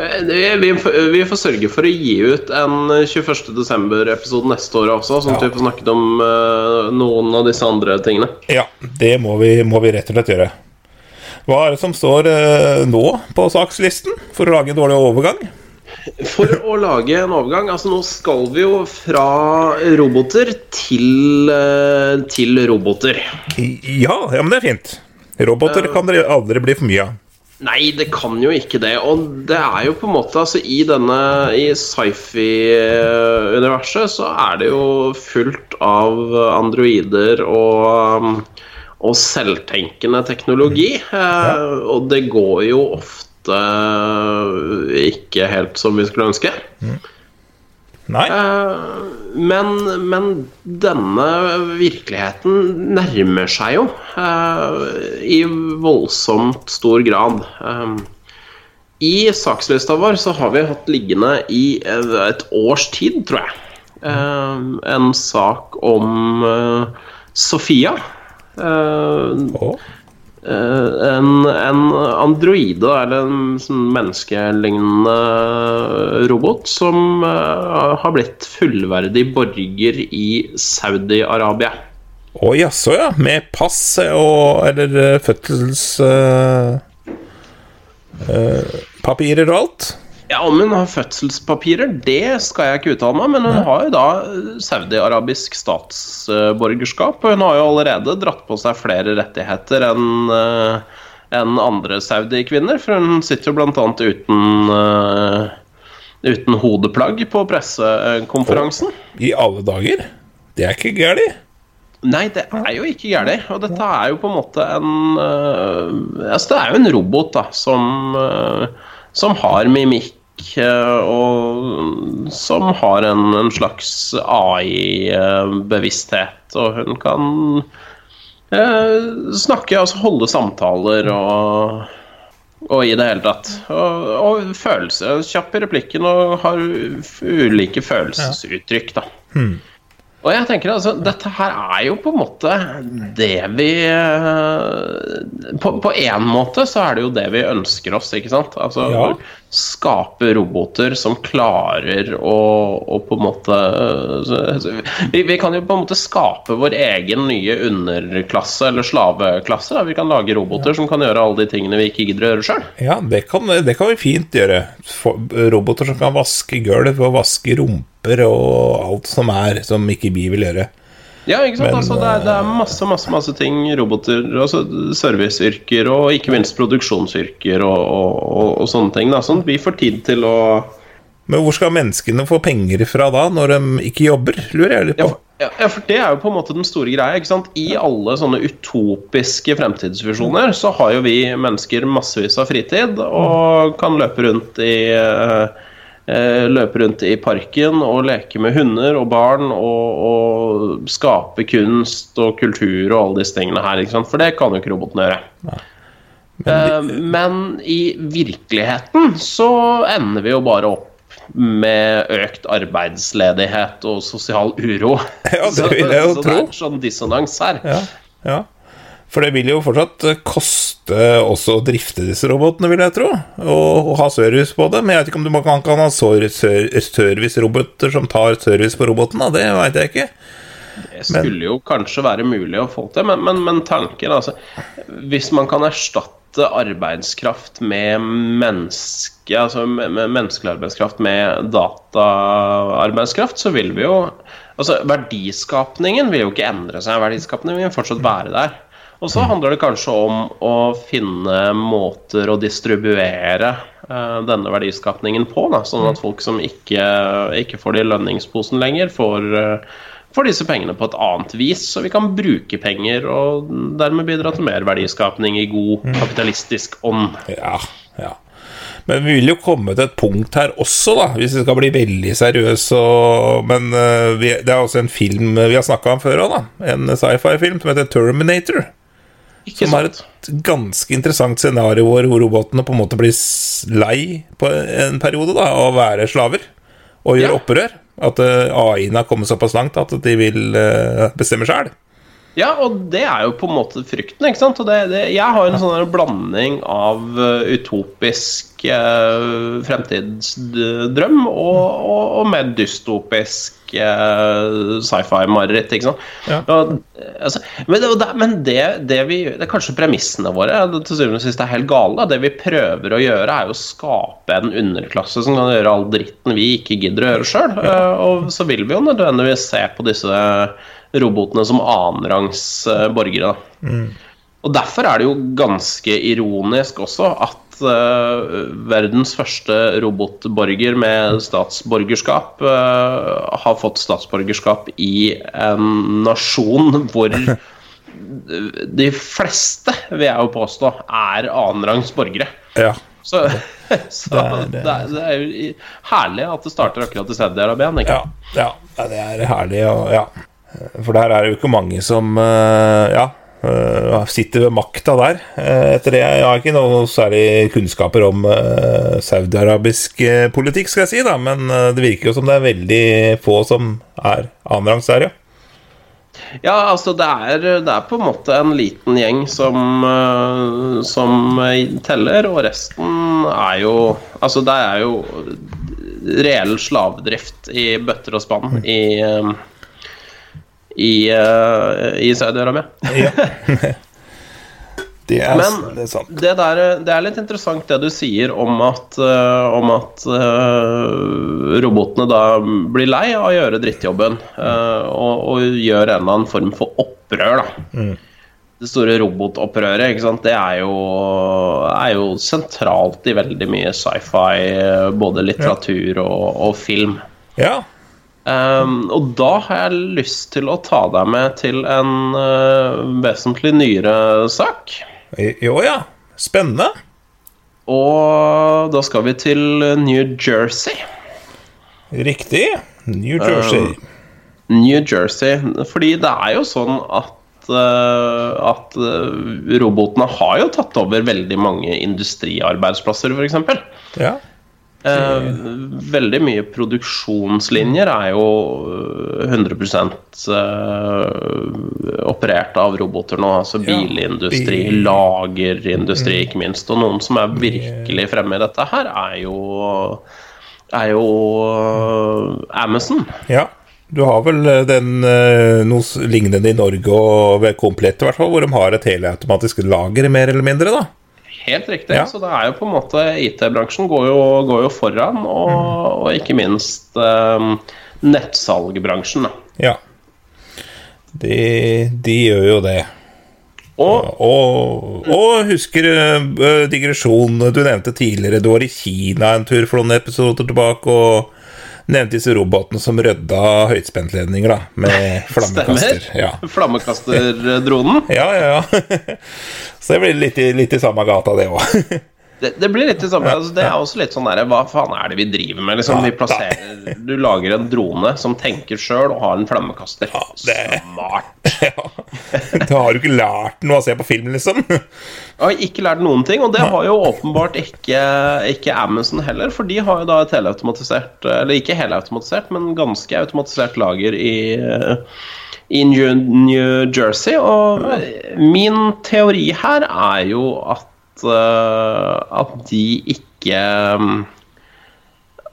S2: eh, vi, vi får sørge for å gi ut en 21. desember-episode neste år også, sånn at
S1: Ja.
S2: vi får snakket om eh, noen av disse andre tingene.
S1: Ja, det må vi, må vi rett og slett gjøre. Hva er det som står eh, nå på sakslisten for å lage en dårlig overgang?
S2: For å lage en overgang Altså, nå skal vi jo fra roboter til, eh, til roboter.
S1: Ja, ja, men det er fint. Roboter kan det aldri bli for mye av.
S2: Nei, det kan jo ikke det. Og det er jo på en måte altså I denne I sci-fi-universet så er det jo fullt av androider og um, og selvtenkende teknologi. Ja. og det går jo ofte ikke helt som vi skulle ønske.
S1: Nei?
S2: Eh, men, men denne virkeligheten nærmer seg jo eh, i voldsomt stor grad. Eh, I sakslista vår så har vi hatt liggende i et års tid, tror jeg, en sak om Sofia. Eh, en, en androide, eller en sånn menneskelignende robot, som eh, har blitt fullverdig borger i Saudi-Arabia.
S1: Å, jaså, ja. Med pass og Eller fødselspapirer uh, eh, eh, og alt?
S2: Ja, Om hun har fødselspapirer, det skal jeg ikke uttale meg, men hun har jo da saudi-arabisk statsborgerskap. Og hun har jo allerede dratt på seg flere rettigheter enn eh, enn andre saudi-kvinner. For hun sitter jo annet uten uh, uten hodeplagg på pressekonferansen.
S1: I alle dager? Det er ikke gærent.
S2: Nei, det er jo ikke gærent. Og dette er jo på en måte en uh, Altså, det er jo en robot da som, uh, som har mimikk og som har en, en slags AI-bevissthet. Og hun kan eh, snakke, altså holde samtaler og og i det hele tatt. Og, og følelse. Kjapp i replikken og har ulike følelsesuttrykk, da. Og jeg tenker altså, dette her er jo på en måte det vi eh, På, én måte så er det jo det vi ønsker oss, ikke sant? Altså
S1: Ja.
S2: Skape roboter som klarer å, å på en måte vi, vi kan jo på en måte skape vår egen nye underklasse eller slaveklasse. Da. Vi kan lage roboter som kan gjøre alle de tingene vi ikke gidder å gjøre sjøl.
S1: Ja, det kan, det kan vi fint gjøre. Roboter som kan vaske gulv og vaske rumper og alt som er, som ikke vi vil gjøre.
S2: Ja, ikke sant?
S1: Men,
S2: altså, det, er, det er masse masse, masse ting. Roboter, altså serviceyrker og ikke minst produksjonsyrker og, og, og, og sånne ting. Da. Sånn vi får tid til å
S1: Men hvor skal menneskene få penger fra da, når de ikke jobber, lurer jeg litt på.
S2: ja, ja, for det er jo på en måte den store greia. ikke sant? I alle sånne utopiske fremtidsvisjoner så har jo vi mennesker massevis av fritid og kan løpe rundt i eh, Løpe rundt i parken og leke med hunder og barn og, og skape kunst og kultur og alle disse tingene her. For det kan jo ikke robotene gjøre. Eh, Men i virkeligheten så ender vi jo bare opp med økt arbeidsledighet og sosial uro.
S1: Ja, det vil jeg jo
S2: så, så
S1: tro.
S2: det er sånn dissonans her.
S1: Ja, ja. For det vil jo fortsatt koste også å drifte disse robotene, vil jeg tro. Og, og ha service på det. Men jeg vet ikke om du kan, kan ha serviceroboter som tar service på roboten, da. Det veit jeg ikke.
S2: Det skulle jo kanskje være mulig å få til, men, men, men tanken altså Hvis man kan erstatte arbeidskraft med menneske, altså med, med menneskelig arbeidskraft med dataarbeidskraft, så vil vi jo Altså verdiskapningen vil jo ikke endre seg. Verdiskapningen vil fortsatt være der. Og så handler det kanskje om å finne måter å distribuere uh, denne verdiskapningen på, da, sånn at folk som ikke, ikke får det i lønningsposen lenger, får, uh, får disse pengene på et annet vis, så vi kan bruke penger og dermed bidra til mer verdiskapning i god kapitalistisk ånd.
S1: Ja, ja. Men vi vil jo komme til et punkt her også, da, hvis vi skal bli veldig seriøse. Men uh, vi, det er også en film vi har snakka om før òg, da. En sci-fi-film som heter Terminator.
S2: Ikke
S1: Som er et ganske interessant scenario hvor robotene på en måte blir lei på en periode da, av å være slaver og gjøre
S2: Ja.
S1: opprør. At uh, AI-en har kommet såpass langt at de vil eh, bestemme sjøl.
S2: Ja, og det er jo på en måte frykten, ikke sant? Det, det, jeg har en sånn blanding av eh, utopisk eh, fremtidsdrøm og, og, og mer dystopisk eh, sci-fi-mareritt, ikke sant?
S1: Ja.
S2: Og, eh, altså, men det, men det, det vi Det er kanskje premissene våre til syvende og sist er helt gale. Det vi prøver å gjøre, er å skape en underklasse som kan gjøre all dritten vi ikke gidder å gjøre sjøl. Og så vil vi jo nødvendigvis se på disse robotene som annenrangs eh, borgere. Mm. Og derfor er det jo ganske ironisk også at eh, verdens første robotborger med statsborgerskap uh, har fått statsborgerskap i en nasjon hvor de fleste, vil jeg jo påstå, er annenrangs borgere.
S1: Ja.
S2: Så, så
S1: Det
S2: det,
S1: er-
S2: er, det, er, jo herlig at det starter akkurat i Saudi-Arabia.
S1: ja, ja, det er herlig. Og, ja. For der er det jo ikke mange som eh, ja, eh, sitter ved makta der. Uh, Etter det, Jeg har ikke noe særlig kunnskaper om uh, saudiarabisk politikk, skal jeg si, da, men det virker jo som det er veldig få som er annenrangs der, ja.
S2: Ja, altså det er, det er på en måte en liten gjeng som, som teller, og resten er jo Altså det er jo reell slavedrift i bøtter og spann i eh, i, uh, i Saudi-Arabia.
S1: ja. Det er,
S2: Men
S1: det er sant.
S2: det, der, det er litt interessant det du sier om at, uh, om at uh, robotene da blir lei av å gjøre drittjobben og, og gjør en eller annen form for opprør. da. Det store robotopprøret ikke sant? Det er jo, er jo sentralt i veldig mye sci-fi, både litteratur og, og film.
S1: Ja.
S2: Um, og da har jeg lyst til å ta deg med til en uh, vesentlig nyere sak.
S1: Jo ja. Spennende.
S2: Og da skal vi til New Jersey.
S1: Riktig. New Jersey.
S2: New Jersey. Fordi det er jo sånn at eh, at eh, robotene har jo tatt over veldig mange industriarbeidsplasser, f.eks.
S1: ja.
S2: Eh, veldig mye produksjonslinjer er jo eh, 100 eh, operert av roboter nå. Altså bilindustri,
S1: bil-
S2: lagerindustri, ikke minst. Og noen som er virkelig fremme i dette her, er jo er jo eh, Amazon.
S1: ja. Du har vel eh, den eh, noe lignende i Norge, og Komplett i hvert fall, hvor de har et helautomatisk lager, mer eller mindre, da.
S2: Helt riktig.
S1: Ja.
S2: Så det er jo på en måte IT-bransjen går, går jo foran, og, og ikke minst eh, nettsalgbransjen.
S1: Ja. De, de gjør jo det.
S2: Og
S1: Og, og husker digresjonen du nevnte tidligere. Du var i Kina en tur for noen episoder tilbake og nevnte disse robotene som rydda høyspentledninger da, med flammekaster.
S2: stemmer.
S1: Ja.
S2: Flammekasterdronen.
S1: ja, ja, ja. Så det blir litt, i- litt i samme gata, det òg.
S2: Det, det blir litt det samme. Altså, det er også litt sånn der, Hva faen er det vi driver med? Liksom, vi plasserer, du lager en drone som tenker sjøl og har en flammekaster.
S1: det-
S2: Smart.
S1: Da har du ikke lært noe å se på film, liksom.
S2: Jeg har ikke lært noen ting, og det har jo åpenbart ikke, ikke Amazon heller. For de har jo da et helautomatisert Eller ikke helautomatisert, men ganske automatisert lager i, i New, Jersey. Og min teori her er jo at, at de ikke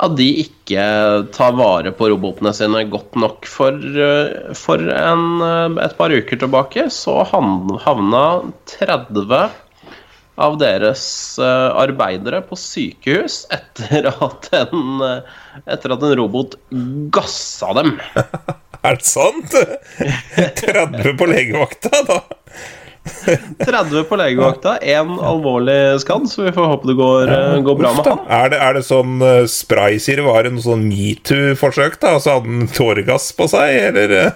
S2: at de ikke tar vare på robotene sine godt nok. For, eh, for en, eh, et par uker tilbake så havna 30 av deres eh, arbeidere på sykehus etter at en, eh, etter at en robot gassa dem.
S1: Er det sant? 30 på legevakta, da?
S2: 30 på legevakta, én alvorlig skadd, så vi får håpe det går, eh, går bra med han.
S1: Er det, er det som uh, Spray sier, var det noe sånn metoo-forsøk, da? Altså hadde han tåregass på seg, eller? eh?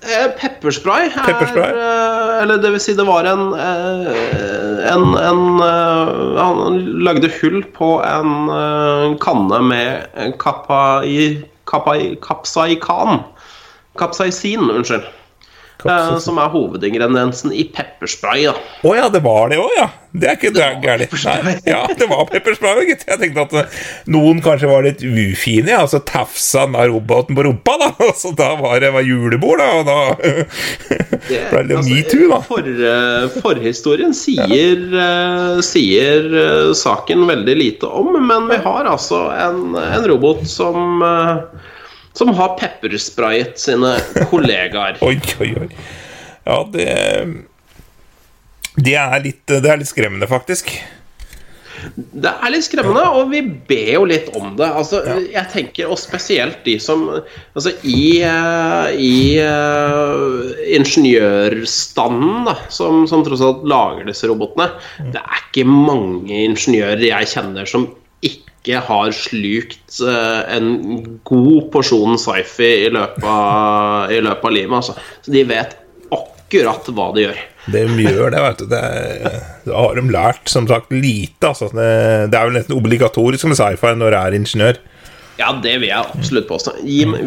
S2: Eh, Pepperspray er
S1: Pepperspray?
S2: eh, Eller det vil si, det var en eh, En, en eh, Han lagde hull på en eh, kanne med kapsaikan. Kapsaisin, unnskyld. Eh, som er hovedingrediensen i pepperspray.
S1: Å oh, ja, det var det òg, ja. Det er ikke gærent. Ja, det var pepperspray, gitt. Jeg tenkte at eh, noen kanskje var litt ufine, ja. så tafsa han roboten på rumpa, da. Så da var det var julebord, da. Og da ble det
S2: Altså,
S1: metoo, da.
S2: For, eh, forhistorien sier, eh, sier saken veldig lite om, men vi har altså en, en robot som som har peppersprayet sine kollegaer.
S1: Oi, oi, oi. Ja, det Det er litt, det er litt skremmende, faktisk.
S2: Det er litt skremmende, og vi ber jo litt om det. Altså, jeg tenker, Og spesielt de som Altså, i, eh, i uh, ingeniørstanden, da, som, som tross alt lager disse robotene Det er ikke mange ingeniører jeg kjenner som ikke har slukt eh, en god porsjon sci-fi i i løpet av livet. Altså. Så de vet akkurat hva de gjør.
S1: De gjør det, vet du. Det, da har de lært, som sagt, lite. Altså. Det, det er vel nesten obligatorisk med sci-fi når du er ingeniør.
S2: Ja, det vil jeg absolutt påstå.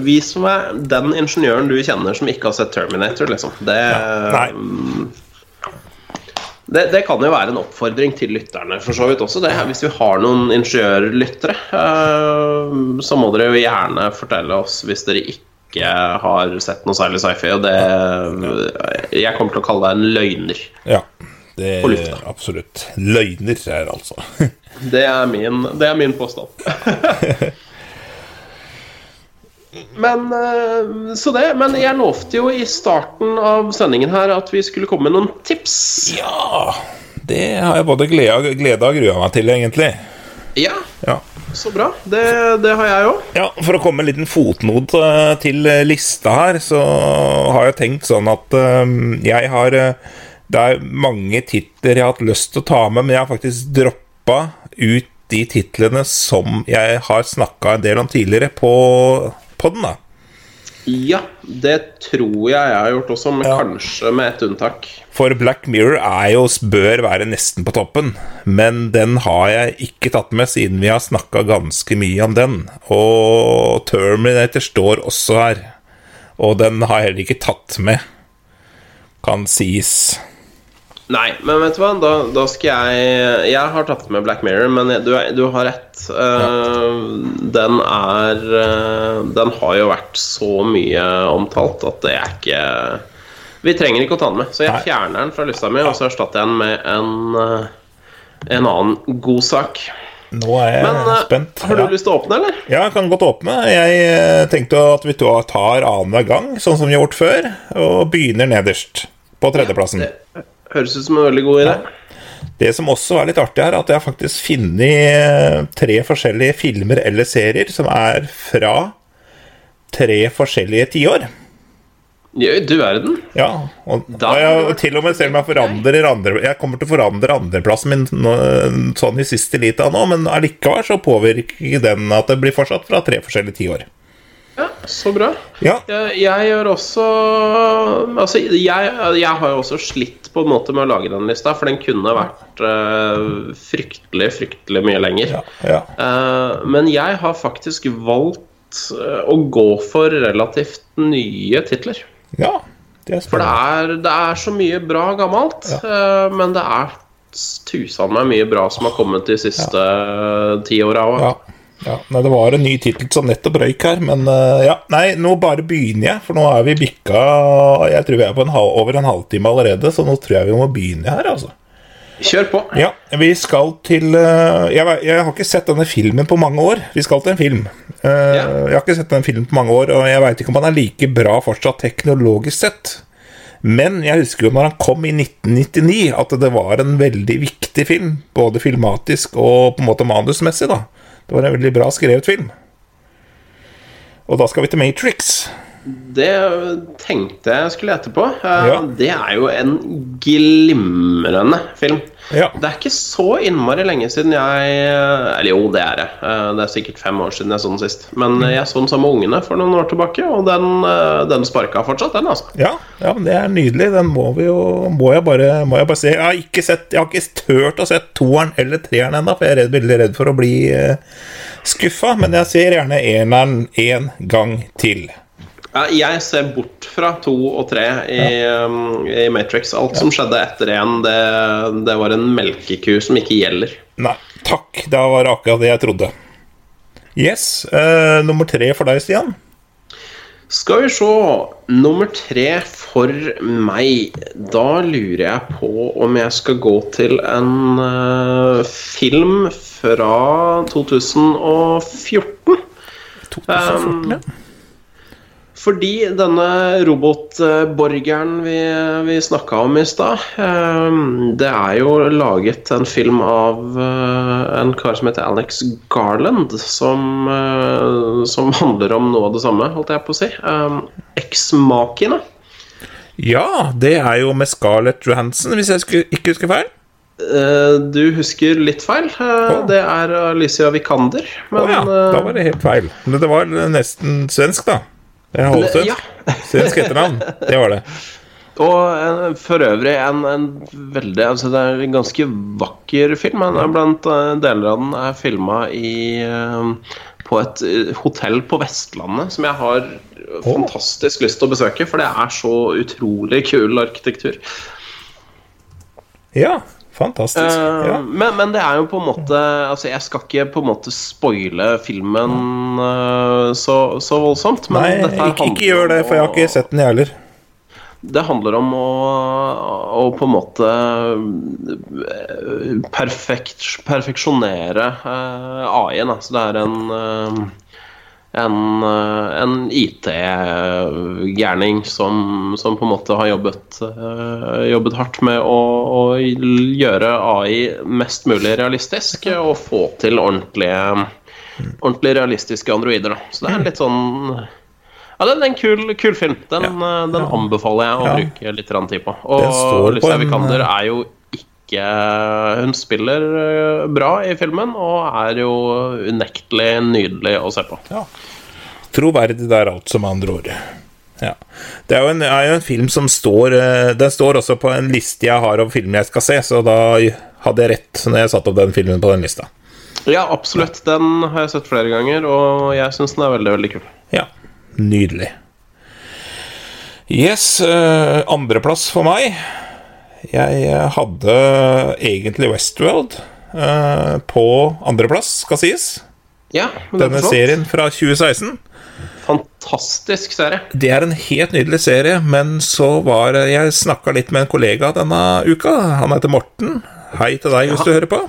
S2: Vis meg den ingeniøren du kjenner som ikke har sett Terminator, liksom. Det,
S1: Nei.
S2: Det, det kan jo være en oppfordring til lytterne, for så vidt også. Det, hvis vi har noen ingeniørlyttere, eh, så må dere jo gjerne fortelle oss hvis dere ikke har sett noe særlig sci-fi. Og det Jeg kommer til å kalle deg en løgner.
S1: Ja, det
S2: er
S1: absolutt. Løgner er altså.
S2: Det er min, det er min påstand. Men eh, Så det. Men jeg lovte jo i starten av sendingen her at vi skulle komme med noen tips.
S1: Ja, det har jeg både gleda, gleda og grua meg til, egentlig.
S2: Ja,
S1: Ja.
S2: så bra. Det, det har jeg òg.
S1: Ja, For å komme med en liten fotnot eh, til eh, lista her, så har jeg tenkt sånn at jeg har Det er mange titler jeg har hatt lyst til å ta med, men jeg har faktisk droppa ut de titlene som jeg har snakka en del om tidligere på podden, da.
S2: Ja, det tror jeg jeg har gjort også, men
S1: Ja.
S2: kanskje med et unntak.
S1: For Black Mirror er jo, bør være nesten på toppen, men den har jeg ikke tatt med siden vi har snakka ganske mye om den. Og Terminator står også her, og den har jeg heller ikke tatt med, kan sies.
S2: Nei, men vet du hva, da, da skal jeg Jeg har tatt med Black Mirror, men jeg- du, du har rett. Eh, Den er uh, Den har jo vært så mye omtalt at det er ikke Vi trenger ikke å ta den med, så jeg
S1: Nei.
S2: fjerner den fra lista mi, og så erstatter jeg den med en, eh, en annen god sak.
S1: Nå er jeg
S2: Men
S1: spent.
S2: har du
S1: ja.
S2: lyst til å åpne, eller?
S1: ja, jeg kan godt åpne. Jeg tenkte at vi tar annenhver gang, sånn som vi har gjort før, og begynner nederst, på tredjeplassen.
S2: Det høres ut som en veldig god idé.
S1: Det som også er litt artig er at jeg har faktisk funnet eh, tre forskjellige filmer eller serier som er fra tre forskjellige tiår.
S2: Ja, Du verden.
S1: Ja, og,
S2: Da-
S1: og jeg, til og med selv om jeg forandrer andre Jeg kommer til å forandre andreplassen min sånn i siste lita nå, men allikevel så påvirker den at det blir fortsatt fra tre forskjellige tiår.
S2: Ja, så bra.
S1: Ja,
S2: Jeg, jeg gjør også Altså, jeg, jeg har jo også slitt på en måte med å lage den lista, for den kunne vært uh, fryktelig, fryktelig mye lenger.
S1: ja, ja.
S2: Uh, men jeg har faktisk valgt uh, å gå for relativt nye titler.
S1: ja det er
S2: For det er, det er så mye bra gammelt, men det er tusen meg mye bra som har kommet de siste ti åra òg.
S1: Ja. Nei, Det var en ny tittel som nettopp røyk her, men eh, ja, nei, nå bare begynner jeg. For nå er vi bikka Jeg tror vi er på en halv, over en halvtime allerede, så nå tror jeg vi må begynne her, altså.
S2: Kjør på.
S1: Ja, vi skal til eh, jeg, jeg har ikke sett denne filmen på mange år. Vi skal til en film. Uh,
S2: Ja.
S1: Jeg har ikke sett denne filmen på mange år, og jeg veit ikke om han er like bra fortsatt teknologisk sett. Men jeg husker jo når han kom i 1999, at det var en veldig viktig film. Både filmatisk og på en måte manusmessig, da. Det var en veldig bra skrevet film. Og da skal vi til Matrix.
S2: Det tenkte jeg skulle etterpå. Eh,
S1: Ja.
S2: Det er jo en glimrende film.
S1: Ja.
S2: Det er ikke så innmari lenge siden jeg Eller jo, det er det. Eh, Det er sikkert fem år siden jeg så den sist. Men jeg så den sammen med ungene for noen år tilbake, og den, eh, den sparka fortsatt, den, altså.
S1: Ja, ja, men det er nydelig. Den må vi jo Må jeg bare, må jeg bare se. Jeg har ikke sett Jeg har ikke turt å se toeren eller treeren ennå, for jeg er redd, veldig redd for å bli uh, skuffa. Men jeg ser gjerne eneren en gang til.
S2: Ja, jeg ser bort fra to og tre i, um, i Matrix. Alt som skjedde etter én, det, det var en melkeku som ikke gjelder.
S1: Nei, takk. Da var det akkurat det jeg trodde. Yes. Uh, nummer tre for deg, Stian.
S2: Skal vi se Nummer tre for meg. Da lurer jeg på om jeg skal gå til en uh, film fra 2014.
S1: 2014, ja.
S2: Fordi denne robotborgeren vi, vi snakka om i stad eh, Det er jo laget en film av eh, en kar som heter Alex Garland, som, eh, som handler om noe av det samme, holdt jeg på å si. Eksmakene. Eks-makina.
S1: Ja, det er jo med Scarlett Johansen, hvis jeg ikke husker feil.
S2: Eh, Du husker litt feil. Det er Alicia Vikander. Men,
S1: oh
S2: ja,
S1: da var det helt feil. Men det var nesten svensk, da. Holdt svensk.
S2: Ja.
S1: Svensk etternavn. Det var det.
S2: Og eh, for øvrig en, en veldig altså Det er en ganske vakker film. Blant eh, deler av den er filma i eh, på et hotell på Vestlandet som jeg har fantastisk lyst til å besøke, for det er så utrolig kul arkitektur.
S1: Ja, fantastisk.
S2: Uh,
S1: Ja.
S2: men, men det er jo på en måte Altså Jeg skal ikke på en måte spoile filmen uh, så, så voldsomt. Men
S1: Nei, ikke, ikke gjør det, for jeg har ikke sett den, jeg heller.
S2: Det handler om å, å på en måte eh, perfekt, perfeksjonere uh, AI-en. Altså Så det er en, en, eh, en IT-gærning som, som på en måte har jobbet, eh, jobbet hardt med å, å gjøre AI mest mulig realistisk og få til ordentlige, ordentlig realistiske androider. Da. Så det er litt sånn ja, det er en kul, kul film. Den, ja. den anbefaler jeg å
S1: Ja.
S2: bruke litt tid på. Og Lucia Vikander er jo ikke Hun spiller eh, bra i filmen og er jo unektelig nydelig å se på.
S1: Ja. Troverdig der, altså, med andre ord. Ja. Det er jo, en, er jo en film som står eh, Den står også på en liste jeg har over filmer jeg skal se, så da hadde jeg rett når jeg satte opp den filmen på den lista.
S2: Ja, absolutt. Den har jeg sett flere ganger, og jeg syns den er veldig, veldig kul.
S1: Ja. Nydelig. Yes, eh, andreplass for meg. Jeg hadde egentlig Westworld eh, på andreplass, skal sies.
S2: Ja,
S1: Denne serien fra 2016.
S2: Fantastisk serie.
S1: Det er en helt nydelig serie, men så var Jeg snakka litt med en kollega denne uka. Han heter Morten. Hei til deg hvis du hører på.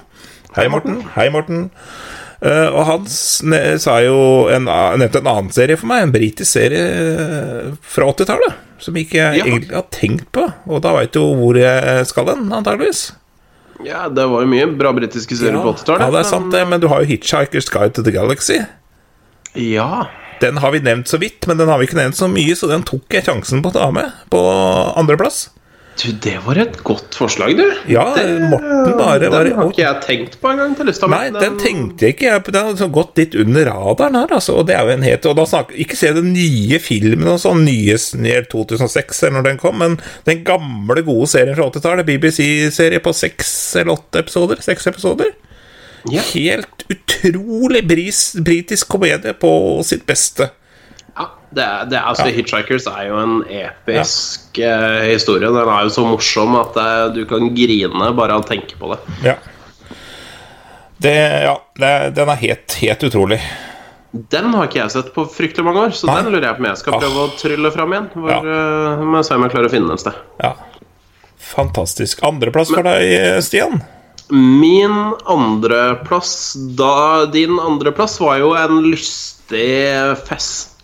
S1: Hei, Morten. Hei, Morten. Eh, og han sa jo en, nevnte en annen serie for meg, en britisk serie eh, fra 80-tallet. Som ikke jeg
S2: Ja.
S1: egentlig har tenkt på. Og da veit du hvor jeg skal hen, antageligvis.
S2: Ja, det var jo mye bra britiske serier på 80-tallet.
S1: ja, det er sant, det, men du har jo Hitchhiker's Guide to the Galaxy.
S2: Ja.
S1: Den har vi nevnt så vidt, men den har vi ikke nevnt så mye, så den tok jeg sjansen på å ta med på andreplass.
S2: Du, det var et godt forslag, du.
S1: Ja, Morten bare var
S2: Den har ikke jeg tenkt på engang til lista mi.
S1: Nei, den tenkte jeg ikke jeg på. Den har gått litt under radaren her, altså. Og det er jo en het Og da snakker Ikke se den nye filmen og sånn, nye nye 2006 eller når den kom, men den gamle, gode serien fra 80-tallet, BBC-serie på seks eller åtte episoder. Seks episoder.
S2: Ja.
S1: Helt utrolig bris, britisk komedie på sitt beste.
S2: Ja, det det altså, Hitchhikers er jo en episk eh, historie. Den er jo så morsom at uh, du kan grine bare av å tenke på det.
S1: Ja. Det, ja, det, den er helt, helt utrolig.
S2: Den har ikke jeg sett på fryktelig mange år, så
S1: Nei.
S2: den lurer jeg på om jeg skal
S1: Ah.
S2: prøve å trylle fram igjen. Hvor,
S1: Ja.
S2: uh, må se om jeg klarer å finne den et sted.
S1: Ja. Fantastisk. Andreplass for deg, Stian?
S2: Min andreplass da Din andreplass var jo en lystig,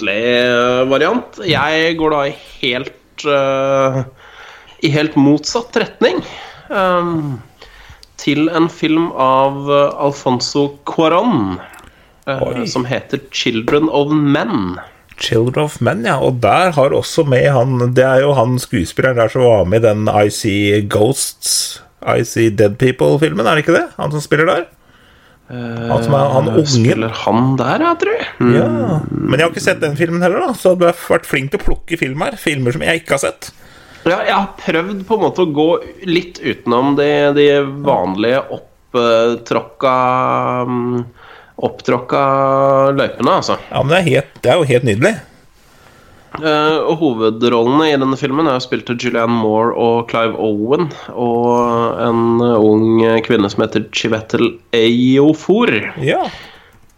S2: festlig variant. Jeg går da i helt uh, I helt motsatt retning. Um, til en film av eh, Alfonso Cuarón
S1: uh,
S2: som heter 'Children of Men'.
S1: Children of Men, ja. Og der har også med han Det er jo han skuespilleren der som var med i den I See Ghosts, I See Dead People-filmen, er det ikke det? Han som spiller der? Han som er han
S2: Eh,
S1: ungen?
S2: Spiller han der, jeg tror jeg. Mm.
S1: Ja. Men jeg har ikke sett den filmen heller, da, så du har vært flink til å plukke film her. Filmer som jeg ikke har sett.
S2: Ja, jeg har prøvd på en måte å gå litt utenom de, de vanlige opptråkka Opptråkka løypene, altså.
S1: Ja, men det er, helt, det er jo helt nydelig.
S2: Og hovedrollene i denne filmen er spilt av Julianne Moore og Clive Owen. Og en ung kvinne som heter Chivetel Eyofor.
S1: Ja.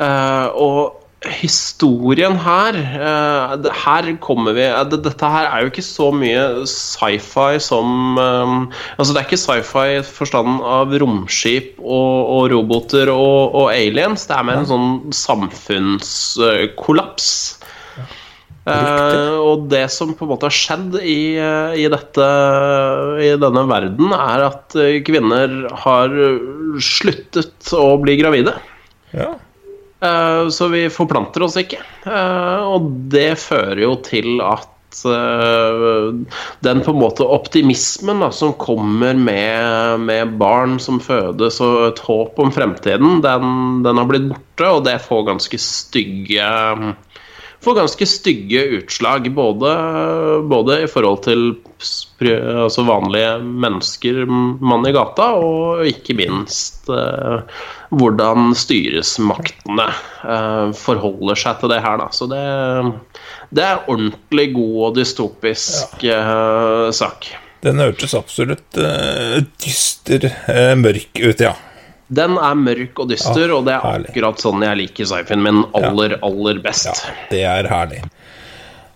S2: Uh, og historien her uh, det- Her kommer vi det, Dette her er jo ikke så mye sci-fi som um, Altså, det er ikke sci-fi i forstanden av romskip og, og roboter og, og aliens. Det er mer en sånn samfunnskollaps. Eh, og det som på en måte har skjedd i, eh, i, dette, i denne verden, er at eh, kvinner har sluttet å bli gravide.
S1: ja.
S2: Eh, Så vi forplanter oss ikke. Eh, Og det fører jo til at eh, den på en måte optimismen da, som kommer med, med barn som fødes og et håp om fremtiden, den, den har blitt borte, og det får ganske stygge får ganske stygge utslag, både, både i forhold til altså vanlige mennesker, mann i gata, og ikke minst eh, hvordan styresmaktene eh, forholder seg til det her. Da. Så det, det er ordentlig god og dystopisk eh, sak.
S1: Den hørtes absolutt eh, dyster, eh, mørk ut, ja.
S2: Den er mørk og dyster,
S1: Ah,
S2: og det er
S1: herlig.
S2: akkurat sånn jeg liker sci-fien min aller, aller best.
S1: Ja, det er herlig.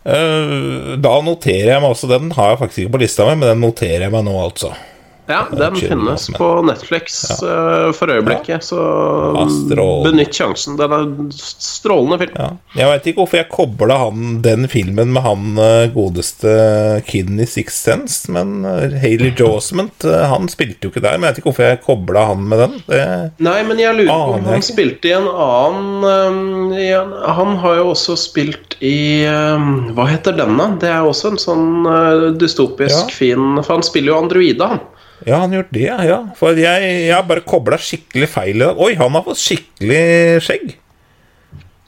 S1: Uh, da noterer jeg meg også Den har jeg faktisk ikke på lista mi, men den noterer jeg meg nå, altså.
S2: Ja, den finnes
S1: Osman.
S2: på Netflix eh, for øyeblikket, så
S1: Ja,
S2: benytt sjansen. Den er strålende film.
S1: Ja. Jeg veit ikke hvorfor jeg kobla den filmen med han eh, godeste kiden i Sixth Sense, men uh, Haley Josement han spilte jo ikke der. Men jeg vet ikke hvorfor jeg kobla han med den. Det,
S2: Nei, men jeg lurer på om han
S1: ikke.
S2: spilte i en annen um, Han har jo også spilt i um, Hva heter denne? Det er også en sånn uh, dystopisk
S1: Ja.
S2: fin For han spiller jo androide, han.
S1: Ja, han har gjort det, ja. For jeg, jeg har bare kobla skikkelig feil i dag. Oi, han har fått skikkelig skjegg.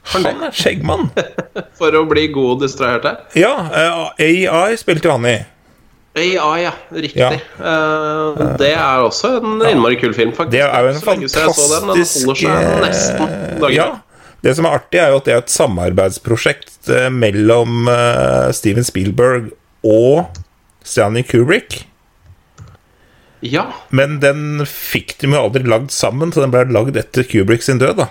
S1: Han er skjeggmann.
S2: For å bli god og distrahert her.
S1: Ja, eh, AI spilte han i.
S2: AI, ja. Riktig.
S1: Ja.
S2: Eh, det er også en innmari kul film, faktisk.
S1: Det er jo en
S2: den, den
S1: fantastisk
S2: holder seg nesten dagen.
S1: Ja. Det som er artig, er jo at det er et samarbeidsprosjekt eh, mellom eh, Steven Spielberg og Stanley Kubrick.
S2: Ja.
S1: Men den fikk de jo aldri lagd sammen, så den ble lagd etter Kubrick sin død. da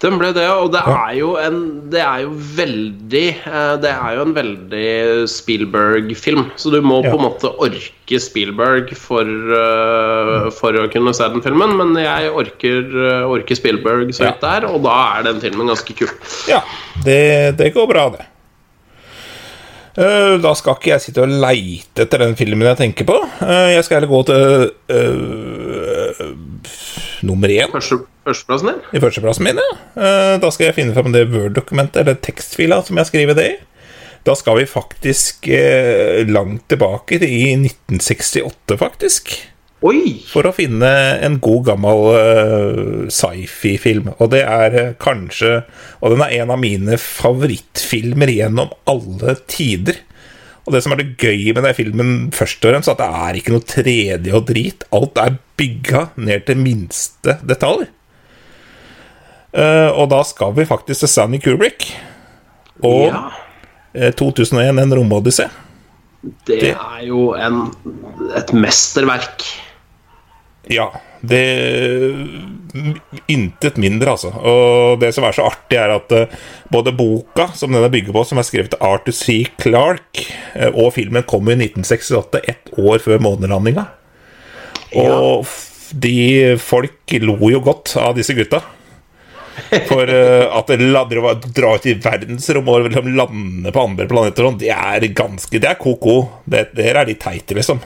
S2: Den ble det, og det er jo en Det er jo veldig eh, Det er jo en veldig Spielberg-film, så du må
S1: Ja.
S2: på en måte orke Spielberg for, eh, for å kunne se den filmen, men jeg orker, eh, orker Spielberg så vidt ja. der, og da er den filmen ganske kul.
S1: Ja, det, det går bra, det. Eh, Da skal ikke jeg sitte og leite etter den filmen jeg tenker på. Eh, Jeg skal heller gå til uh, nummer én
S2: Første, førsteplassen din?
S1: i førsteplassen min. Ja. Da skal jeg finne fram det Word-dokumentet, eller tekstfila, som jeg skriver det i. Da skal vi faktisk langt tilbake til i 1968, faktisk.
S2: Oi!
S1: For å finne en god gammel uh, sci-fi-film. Og det er eh, kanskje Og den er en av mine favorittfilmer gjennom alle tider. Og det som er det gøy med den filmen, først og fremst, at det er ikke noe 3D og drit. Alt er bygga ned til minste detalj. Uh, og da skal vi faktisk til Stanley Kubrick. Og
S2: Ja.
S1: eh, 2001, En romodyssé.
S2: Det
S1: det-
S2: er jo en, et mesterverk.
S1: Ja, det Intet mindre, altså. Og det som er så artig, er at eh, både boka som den er bygget på, som er skrevet av Arthur C. Clarke, eh, og filmen kom i 1968, ett år før månelandinga. Og ja. de folk lo jo godt av disse gutta. For eh, at det la- dra dra ut i verdensrommet og liksom lande på andre planeter, sånn, det er ganske Det er ko-ko. Det, Dere er litt teite, liksom.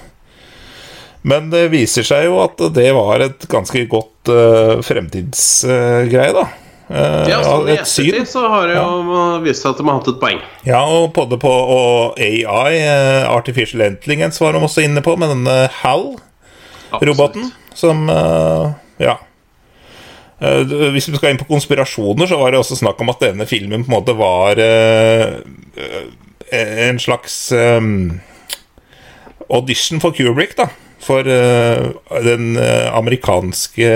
S1: Men det viser seg jo at det var et ganske godt uh, fremtidsgreie, da. Uh,
S2: Ja, så I ettertid så har det jo vist seg at de har hatt et poeng.
S1: Ja, og både på og AI, eh, Artificial Intelligence, var de også inne på, med denne HAL-roboten, som uh, Ja. Uh, Hvis vi skal inn på konspirasjoner, så var det også snakk om at denne filmen på en måte var en slags um, audition for Kubrick, da. For eh, den eh, amerikanske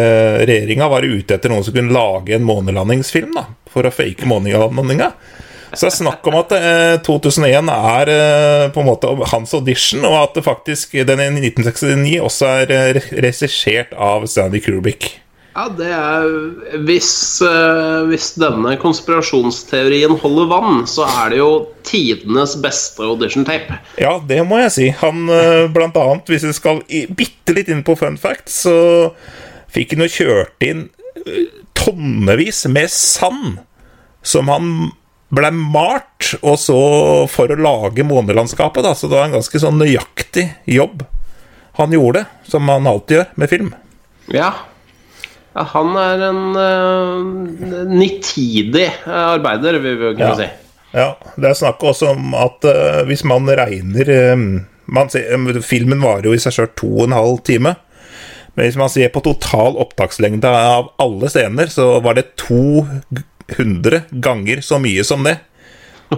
S1: regjeringa var ute etter noen som kunne lage en månelandingsfilm, da. For å fake månelandinga. Så det er snakk om at eh, 2001 er eh, på en måte hans audition, og at det faktisk den i 1969 også er regissert av Stanley Kubrick.
S2: Ja, det er hvis, eh, hvis denne konspirasjonsteorien holder vann, så er det jo tidenes beste audition-tape.
S1: Ja, det må jeg si. Han eh, blant annet, hvis vi skal bitte litt inn på fun facts, så fikk han jo kjørt inn eh, tonnevis med sand som han ble malt, og så for å lage månelandskapet, da. Så det var en ganske sånn nøyaktig jobb han gjorde, som han alltid gjør med film.
S2: Ja. Ja han er en uh, nitidig eh, arbeider, vil vi kunne
S1: Ja.
S2: si.
S1: Ja, det er snakk også om at uh, hvis man regner um, man ser, um, Filmen varer jo i seg sjøl to og en halv time. Men hvis man ser på total opptakslengde av alle scener, så var det 200 ganger så mye som det.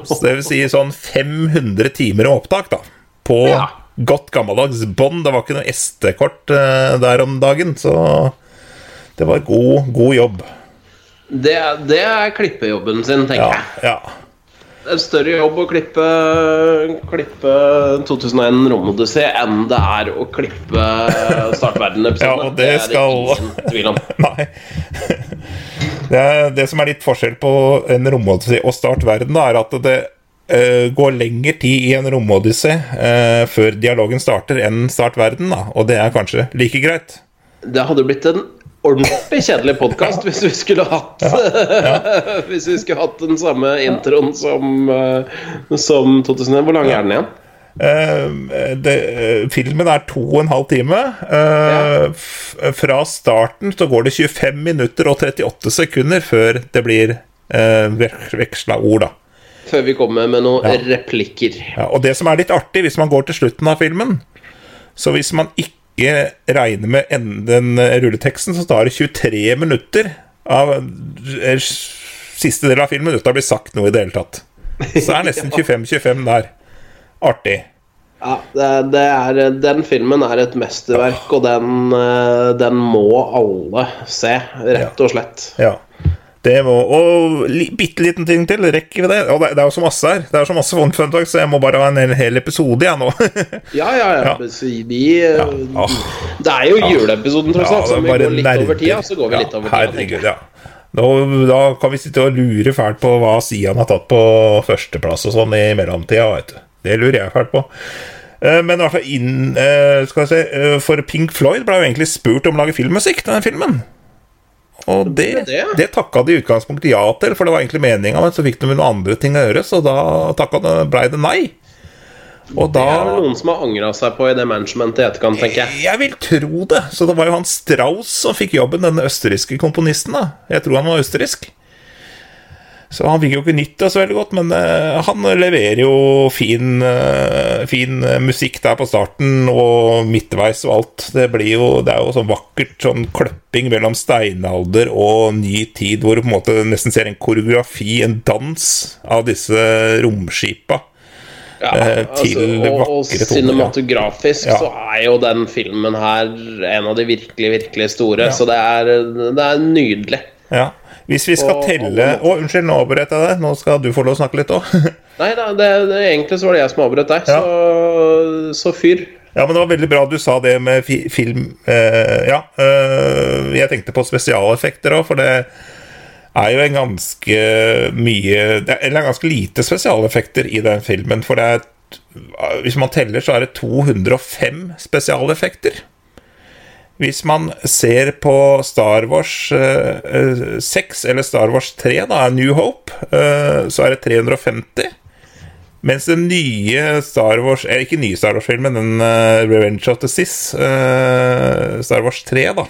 S1: Så det vil si sånn 500 timer opptak, da. På
S2: Ja.
S1: godt gammeldags bånd. Det var ikke noe SD-kort uh, der om dagen, så det var god, god jobb.
S2: Det, det er klippejobben sin, tenker
S1: Ja,
S2: jeg.
S1: ja.
S2: Det er en større jobb å klippe, klippe 2001 Romodyssey enn det er å klippe Startverden-episoden.
S1: Ja, og det skal-
S2: er det ingen tvil om.
S1: Nei. Det, det som er litt forskjell på en romodyssé og Start verden, da, er at det uh, går lengre tid i en romodyssé uh, før dialogen starter, enn Start verden, da. Og det er kanskje like greit.
S2: Det hadde blitt en ordentlig kjedelig podkast hvis vi skulle hatt Hvis vi skulle hatt den samme introen som, eh, som 2001. Hvor lang er den igjen?
S1: Uh, det, eh, filmen er to og en halv time. Uh, ja. fra starten så går det 25 minutter og 38 sekunder før det blir uh, veksla ord, da.
S2: Før vi kommer med noen
S1: Ja.
S2: replikker.
S1: Ja, og det som er litt artig, hvis man går til slutten av filmen Så hvis man ikke regner med en- den eh, rulleteksten, så tar det 23 minutter av eh, siste del av filmen uten at det blir sagt noe i det hele tatt. Så er nesten 25-25 der. Artig.
S2: Ja, det, det er, Den filmen er et mesterverk, og den, eh, den må alle se, rett og slett.
S1: Ja. Det må, og li, bitte liten ting til. Rekker vi det? Og det, det er jo så masse her. Det er så masse fun fun facts, så jeg må bare ha en hel, hel episode, jeg nå.
S2: Ja, ja, ja.
S1: Ja.
S2: Vi, ja.
S1: Oh.
S2: Det er jo juleepisoden, tross
S1: Ja,
S2: alt.
S1: det
S2: Så vi går litt over
S1: nerder.
S2: tida, så går vi
S1: Ja,
S2: litt over tida.
S1: Herregud, ja. Da, da kan vi sitte og lure fælt på hva Sian har tatt på førsteplass og sånn i mellomtida, veit du. Det lurer jeg fælt på. Eh, Men i hvert fall inn eh, Skal vi se eh, For Pink Floyd ble jo egentlig spurt om å lage filmmusikk til den filmen. Og det,
S2: det?
S1: takka de i utgangspunktet ja til, for det var egentlig meninga, men så fikk de noen andre ting å gjøre, så da takka det, blei det nei. Og
S2: Det er noen som har angra seg på i det managementet i etterkant, tenker jeg.
S1: Jeg vil tro det. Så det var jo han Strauss som fikk jobben, denne østerrikske komponisten. da Jeg tror han var østerriksk. Så han fikk jo ikke nytt det så veldig godt, men eh, han leverer jo fin, eh, fin eh, musikk der på starten og midtveis og alt. Det blir jo Det er jo sånn vakkert sånn kløpping mellom steinalder og ny tid, hvor du på en måte nesten ser en koreografi, en dans, av disse romskipa.
S2: Ja,
S1: altså,
S2: og, og cinematografisk
S1: Ja.
S2: så er jo den filmen her en av de virkelig, virkelig store.
S1: Ja.
S2: Så det er, det er nydelig.
S1: Ja. Hvis vi skal
S2: Og-
S1: telle Å, unnskyld, nå avbrøt jeg deg. Nå skal du få lov å snakke litt òg.
S2: Nei da, det, det, egentlig så var det jeg som avbrøt deg,
S1: Ja.
S2: så, så fyr.
S1: Ja, men det var veldig bra du sa det med fi film eh, Ja, eh, jeg tenkte på spesialeffekter òg, for det er jo en ganske mye er, Eller ganske lite spesialeffekter i den filmen, for det er Hvis man teller, så er det 205 spesialeffekter. Hvis man ser på Star Wars eh, eh, 6 eller Star Wars 3, da, New Hope, eh, så er det 350. Mens den nye Star Wars eh, Ikke nye Star Wars-filmen, den eh, Revenge of the Sith, eh, Star Wars 3, da.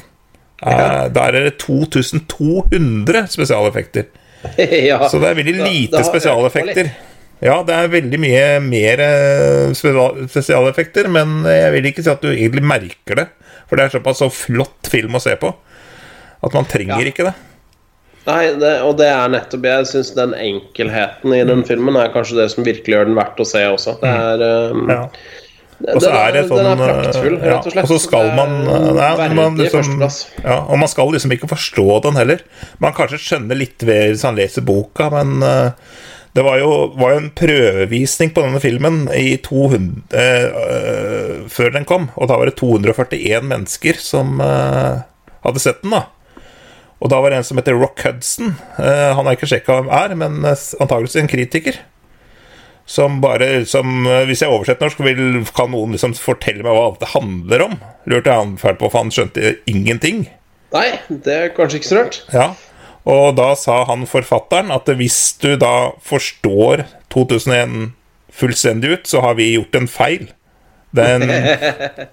S1: Ja. Der er det 2200 spesialeffekter.
S2: ja.
S1: Så det er veldig lite
S2: da, da
S1: spesialeffekter. Ja, det er veldig mye mer eh, spesialeffekter, men jeg vil ikke si at du egentlig merker det. For det er såpass så flott film å se på at man trenger
S2: Ja.
S1: ikke det.
S2: Nei, det, og det er nettopp Jeg syns den enkelheten i den filmen er kanskje det som virkelig gjør den verdt å se også. Det er um,
S1: Mm. Ja. Og så er det sånn
S2: den er praktfull,
S1: eh,
S2: rett og slett.
S1: Og så skal man eh, nei, man liksom, ja, Og man skal liksom ikke forstå den heller. Man kanskje skjønner litt ved hvis han leser boka, men eh, det var jo, var en prøvevisning på denne filmen i 200, eh, eh, før den kom, og da var det 241 mennesker som eh, hadde sett den. da Og da var det en som heter Rock Hudson. Eh, han har ikke sjekka hvem er, men eh, antakeligvis en kritiker. Som bare som, eh, Hvis jeg oversetter norsk, vil, kan noen liksom fortelle meg hva det handler om? Lurte han fælt på, for han skjønte ingenting.
S2: Nei, det er kanskje ikke så rart.
S1: Ja, Og da sa han forfatteren at hvis du da forstår 2001 fullstendig ut, så har vi gjort en feil. Den,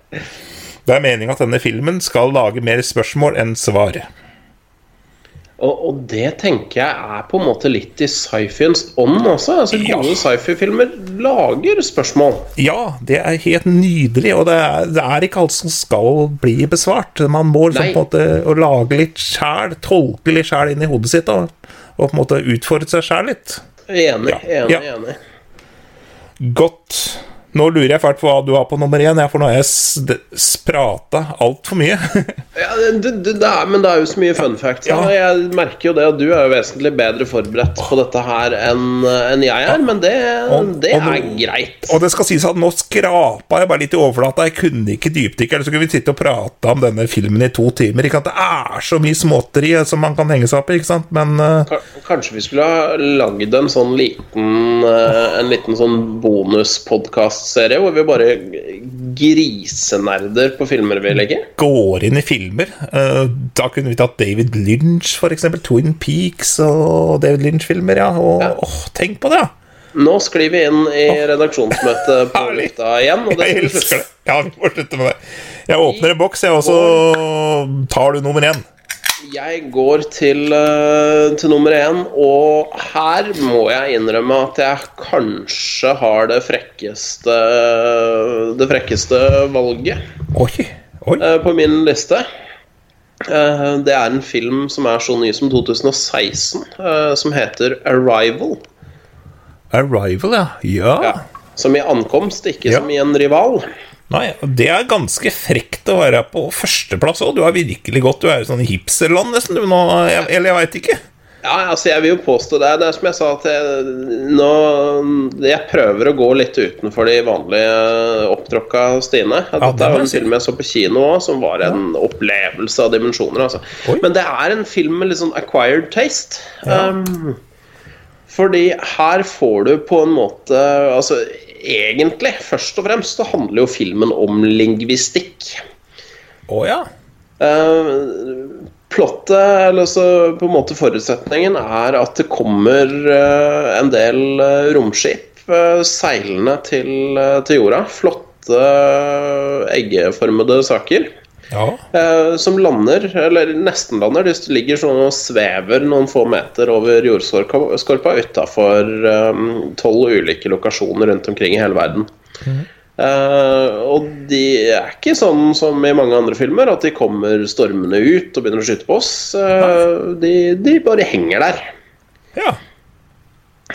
S1: det er meninga at denne filmen skal lage mer spørsmål enn svar.
S2: Og, og det tenker jeg er på en måte litt i sci-fiens ånd også. Altså
S1: Ja.
S2: Gode sci-fi-filmer lager spørsmål.
S1: Ja, det er helt nydelig, og det er, det er ikke alt som skal bli besvart. Man må liksom på en måte lage litt sjæl, tolke litt sjæl inn i hodet sitt, og, og på en måte utfordre seg sjæl litt.
S2: Enig,
S1: Ja.
S2: enig,
S1: Ja.
S2: enig.
S1: Godt. Nå lurer jeg fælt på hva du har på nummer én, for nå har jeg sprata altfor mye.
S2: Ja, det, det, det er, men det er jo så mye fun facts.
S1: Ja.
S2: Jeg merker jo det at du er jo vesentlig bedre forberedt på dette her enn en jeg er, men det,
S1: Og-
S2: det
S1: og-
S2: er greit.
S1: Og det skal sies at nå skrapa jeg bare litt i overflata. Jeg kunne ikke dypdykke, ellers så kunne vi sitte og prate om denne filmen i to timer. Ikke sant? Det er så mye småtteri som man kan henge seg opp i, ikke sant? Men
S2: uh... Kanskje vi skulle ha lagd en sånn liten eh, En liten sånn bonuspodkastserie hvor vi bare grisenerder på filmer vi legger.
S1: Går inn i filmer. Eh, Da kunne vi tatt David Lynch, eksempel. Twin Peaks og David Lynch-filmer, ja. Og,
S2: Ja.
S1: åh, tenk på det, ja.
S2: Nå sklir vi inn i redaksjonsmøtet på lufta igjen. Og det
S1: Jeg elsker det. Ja, vi må slutte med det. Jeg åpner en boks, jeg, og så tar du nummer én.
S2: Jeg går til, eh, til nummer én, og her må jeg innrømme at jeg kanskje har det frekkeste Det frekkeste valget
S1: Oi. Oi.
S2: eh, på min liste. Eh, Det er en film som er så ny som 2016, eh, som heter 'Arrival'.
S1: Arrival, ja. ja.
S2: Ja. Som i ankomst, ikke
S1: Ja.
S2: som i en rival.
S1: Nei, det er ganske frekt å være på førsteplass òg. Du er virkelig godt. Du er jo sånn hipsterland, nesten. Du, nå, eller jeg veit ikke.
S2: Ja, altså jeg vil jo påstå det. Det er som jeg sa at jeg, nå, jeg prøver å gå litt utenfor de vanlige opptråkka stiene.
S1: Ja, det
S2: er en film jeg så på kino òg, som var en opplevelse av dimensjoner. Altså. Men det er en film med litt sånn acquired taste.
S1: Ja.
S2: Um, fordi her får du på en måte Altså egentlig, først og fremst, så handler jo filmen om lingvistikk.
S1: Å ja.
S2: Uh, plottet, eller så på en måte forutsetningen, er at det kommer uh, en del uh, romskip seilende til, til jorda. Flotte eggeformede saker.
S1: Ja.
S2: eh, som lander, eller nesten lander. De ligger sånn og svever noen få meter over jordskorpa utafor tolv ulike lokasjoner rundt omkring i hele verden. Eh, og de er ikke sånn som i mange andre filmer, at de kommer stormende ut og begynner å skyte på oss. Uh, de, de bare henger der.
S1: ja.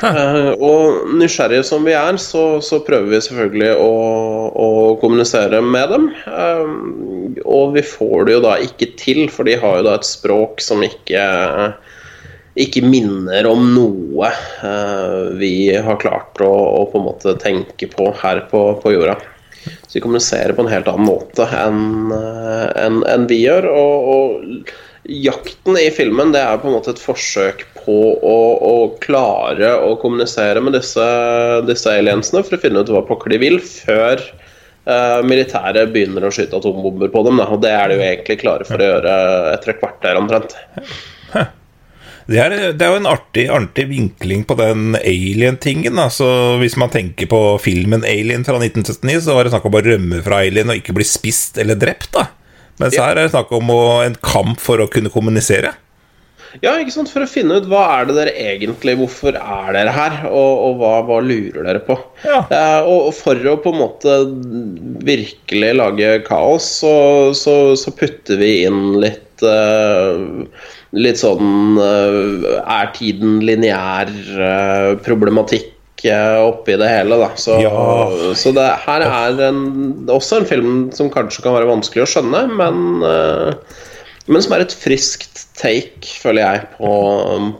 S2: Eh, og nysgjerrige som vi er, så, så prøver vi selvfølgelig å, å kommunisere med dem. Eh, og vi får det jo da ikke til, for de har jo da et språk som ikke ikke minner om noe eh, vi har klart å, å på en måte tenke på her på, på jorda. Så vi kommuniserer på en helt annen måte enn en, enn vi gjør. Og, og jakten i filmen det er på en måte et forsøk på å, å klare å kommunisere med disse, disse aliensene for å finne ut hva pokker de vil, før uh, militæret begynner å skyte atombomber på dem. Da. Og det er de jo egentlig klare for å gjøre etter et kvarter omtrent.
S1: Det er, det er jo en artig, artig vinkling på den alien-tingen. Altså, Så Hvis man tenker på filmen Alien fra 1979, så var det snakk om å rømme fra alien og ikke bli spist eller drept. da. Mens her er det snakk om en kamp for å kunne kommunisere.
S2: Ja, ikke sant? For å finne ut hva er det dere egentlig Hvorfor er dere her, og, og hva, hva lurer dere på?
S1: Ja.
S2: Eh, og for å på en måte virkelig lage kaos, så, så, så putter vi inn litt eh, Litt sånn eh, Er tiden lineær eh, oppi det hele, da. Så,
S1: Ja.
S2: så det her er en, også en film som kanskje kan være vanskelig å skjønne, men eh, men som er et friskt take, føler jeg, på,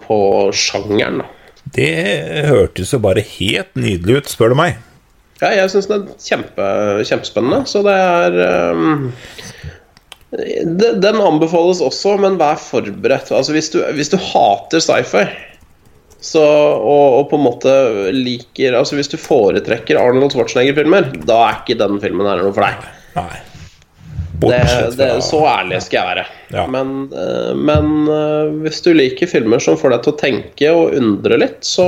S2: på sjangeren. da.
S1: Det hørtes jo bare helt nydelig ut, spør du meg.
S2: Ja, jeg syns den er kjempe, kjempespennende, så det er um, Den anbefales også, men vær forberedt. Altså, hvis, du, hvis du hater sci-fi så, og, og på en måte liker Altså Hvis du foretrekker Arnold Schwarzenegger-filmer, da er ikke den filmen her noe for deg.
S1: Nei.
S2: Det, det, så ærlig skal jeg være.
S1: Ja.
S2: Men, eh, men eh, hvis du liker filmer som får deg til å tenke og undre litt, så,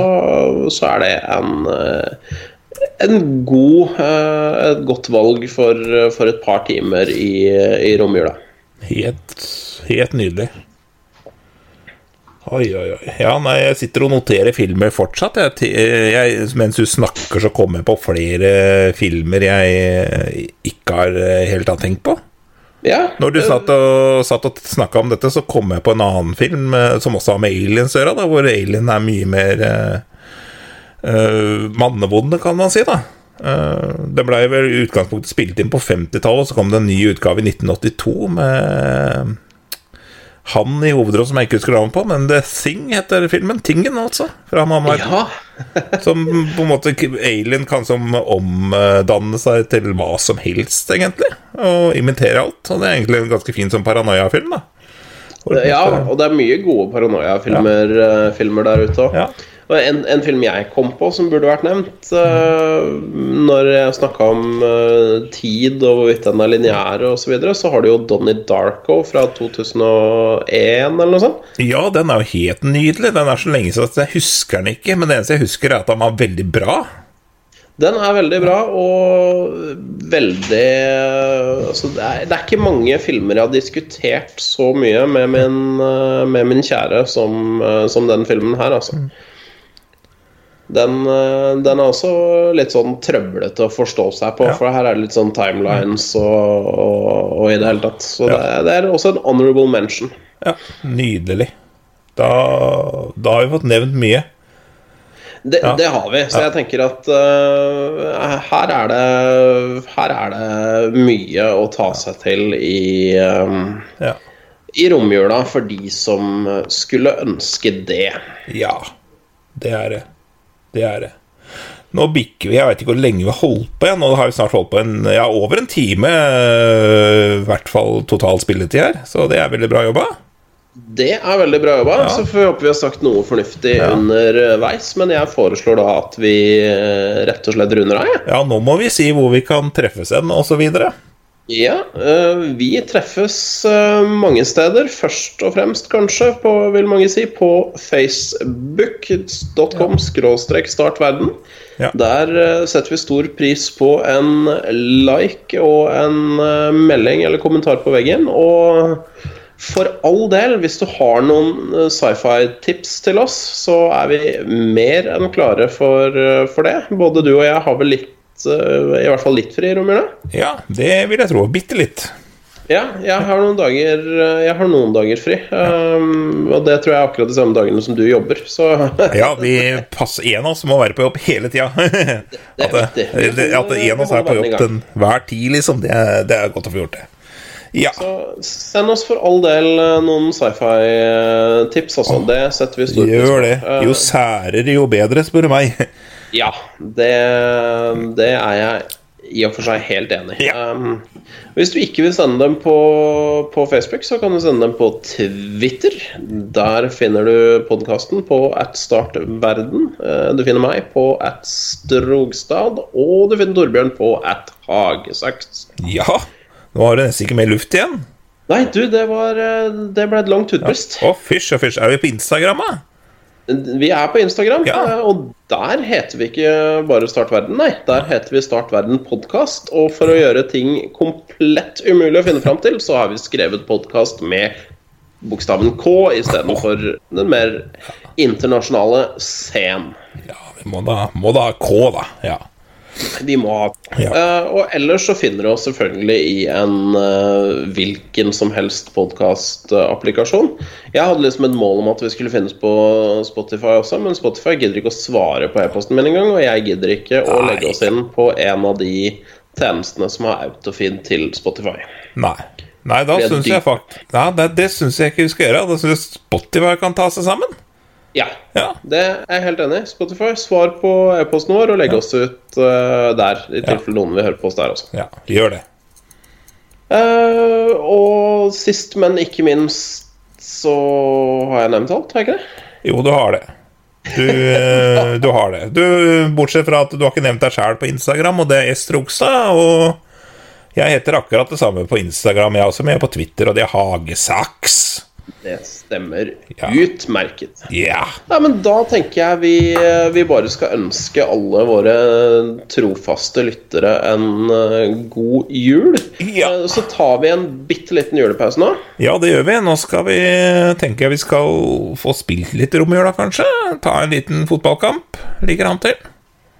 S2: så er det en, eh, en god, et godt valg for, for et par timer i, i romjula.
S1: Helt, helt nydelig. Oi, oi, oi. Ja, nei, jeg sitter og noterer filmer fortsatt. Jeg, jeg, mens du snakker, så kommer jeg på flere filmer jeg ikke har helt har tenkt på.
S2: Ja,
S1: Når du satt og, satt og snakka om dette, så kom jeg på en annen film eh, som også har med aliens å gjøre, da, hvor alien er mye mer uh, mannevonde, kan man si. da uh, Det ble vel i utgangspunktet spilt inn på 50-tallet, så kom det en ny utgave i 1982 med han i hovedrollen som jeg ikke husker navnet på, men The Thing heter filmen. Tingen, altså. Fra Mamma
S2: ja.
S1: Som på en måte Alien kan som omdanne seg til hva som helst, egentlig. Og imitere alt. Og det er egentlig en ganske fin sånn paranoia-film, da.
S2: Ja, og det er mye gode paranoia-filmer eh, filmer der ute òg.
S1: Ja.
S2: En, en film jeg kom på som burde vært nevnt uh, Når jeg snakka om uh, tid og hvorvidt den er lineær osv., så, videre, så har du jo Donnie Darko fra 2001 eller noe sånt.
S1: ja, den er jo helt nydelig. Den er så lenge siden at jeg husker den ikke, men det eneste jeg husker, er at den var veldig bra.
S2: Den er veldig bra og veldig altså det, er, det er ikke mange filmer jeg har diskutert så mye med min, eh, med min kjære som, som den filmen her, altså. Den, eh, den er også litt sånn trøblete å forstå seg på,
S1: Ja.
S2: for her er det litt sånn timelines og, og, og i det hele tatt. Så
S1: Ja.
S2: det, det er også en honorable mention.
S1: Ja, Nydelig. Da, da har vi fått nevnt mye.
S2: Det,
S1: Ja.
S2: det har vi, så jeg tenker at uh, her, er det, her er det mye å ta seg til i, um,
S1: Ja.
S2: i romjula for de som skulle ønske det.
S1: ja. Det er det. Det er det. Nå bikker vi Jeg vet ikke hvor lenge vi har holdt på igjen. Nå har vi snart holdt på en, ja, over en time, øh, i hvert fall total spilletid her. Så det er veldig bra jobba.
S2: Det er veldig bra jobba. Så får vi håpe vi har sagt noe fornuftig underveis. Men jeg foreslår da at vi eh, rett og slett runder av.
S1: Ja, nå må vi si hvor vi kan treffes hen, osv.
S2: Ja, eh, vi treffes eh, mange steder. Først og fremst, kanskje, på, vil mange si, på facebook.com skråstrek startverden.
S1: Ja.
S2: Der eh, setter vi stor pris på en like og en melding eller kommentar på veggen. Og for all del, hvis du har noen sci-fi-tips til oss, så er vi mer enn klare for, for det. Både du og jeg har vel litt, i hvert fall litt fri i romjula.
S1: Ja, det vil jeg tro. Bitte litt.
S2: Ja, jeg har noen dager, jeg har noen dager fri. Um, og det tror jeg er akkurat de samme dagene som du jobber. Så
S1: Ja, vi passer En av oss må være på jobb hele tida. At, at en av oss er på jobb den, hver tid, liksom, det det er godt å få gjort det. Ja.
S2: Så send oss for all del eh, noen sci-fi-tips, altså. Det setter vi stor pris på.
S1: Gjør det. Jo særere, jo bedre, spør du meg.
S2: ja, det, det er jeg i og for seg helt enig i.
S1: Ja.
S2: Um, hvis du ikke vil sende dem på, på Facebook, så kan du sende dem på Twitter. Der finner du podkasten på at startverden. Eh, Du finner meg på at strogstad, og du finner Torbjørn på at.
S1: Ja, nå har du nesten ikke mer luft igjen.
S2: Nei, du, det var eh, Det ble et langt utbrist.
S1: Å, fysj og fysj. Er vi på Instagram, da?
S2: Vi er på Instagram,
S1: Ja.
S2: eh, og der heter vi ikke bare Startverden, nei. Der heter vi Startverden podkast. Og for å gjøre ting komplett umulig å finne fram til, så har vi skrevet podkast med bokstaven K istedenfor den mer internasjonale C-en.
S1: Ja, vi må da, må da ha K, da. Ja.
S2: Vi må ha
S1: Ja.
S2: Uh, Og ellers så finner du oss selvfølgelig i en uh, hvilken som helst podkastapplikasjon. Jeg hadde liksom et mål om at vi skulle finnes på Spotify også, men Spotify gidder ikke å svare på e-posten min engang, og jeg gidder ikke å
S1: Nei.
S2: legge oss inn på en av de tjenestene som har autofeed til Spotify.
S1: Nei. Nei, da syns jeg faktisk Nei, det, det syns jeg ikke vi skal gjøre. Da syns jeg Spotify kan ta seg sammen.
S2: Ja,
S1: Ja.
S2: det er jeg helt enig i. Spotify, svar på e-posten vår og legg oss ut uh, der, i tilfelle noen vil høre på oss der også.
S1: Ja, gjør det.
S2: Uh, og sist, men ikke minst, så har jeg nevnt alt, har jeg ikke det?
S1: Jo, du har det. Du, uh, du har det. Du, bortsett fra at du har ikke nevnt deg sjæl på Instagram, og det er Ester Oksa. Og jeg heter akkurat det samme på Instagram, jeg også, men jeg er på Twitter, og det er Hagesaks.
S2: Det stemmer
S1: Ja.
S2: utmerket.
S1: Ja.
S2: Nei, men da tenker jeg vi, vi bare skal ønske alle våre trofaste lyttere en eh, god jul.
S1: Ja.
S2: Eh, Så tar vi en bitte liten julepause nå.
S1: ja, det gjør vi. Nå skal vi tenker jeg vi skal få spilt litt romjula, kanskje. Ta en liten fotballkamp. Ligger an til.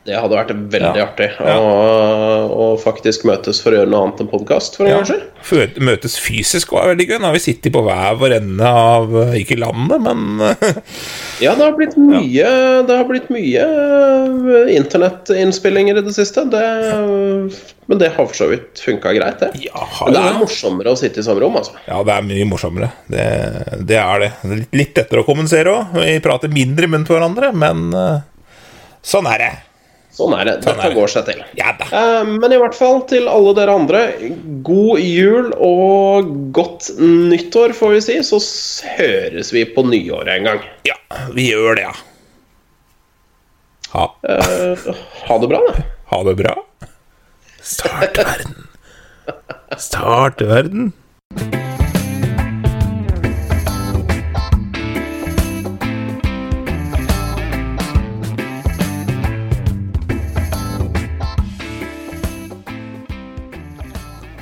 S2: Det hadde vært veldig
S1: Ja.
S2: artig
S1: Ja.
S2: å, å faktisk møtes for å gjøre noe annet enn podkast,
S1: Ja. Møtes fysisk var veldig gøy. Nå har vi sittet på hver vår ende av Ikke landet, men
S2: Ja, det har blitt mye, det har blitt mye eh, internettinnspillinger i det siste. Det, men det har for så vidt funka greit, det.
S1: Ja,
S2: Men det er morsommere å sitte i samme rom, altså.
S1: Ja, det er mye morsommere. Det, det er det. Litt- lettere å kommunisere òg. Vi prater mindre munnen på hverandre, men eh, sånn er det.
S2: Sånn er det.
S1: Sånn
S2: Dette
S1: er
S2: går seg til.
S1: Ja.
S2: Eh, Men i hvert fall til alle dere andre, god jul og godt nyttår, får vi si. Så høres vi på nyåret en gang.
S1: Ja, vi gjør det, ja. Ha,
S2: uh, Ha det bra, da.
S1: ha det bra. Start verden. Start verden.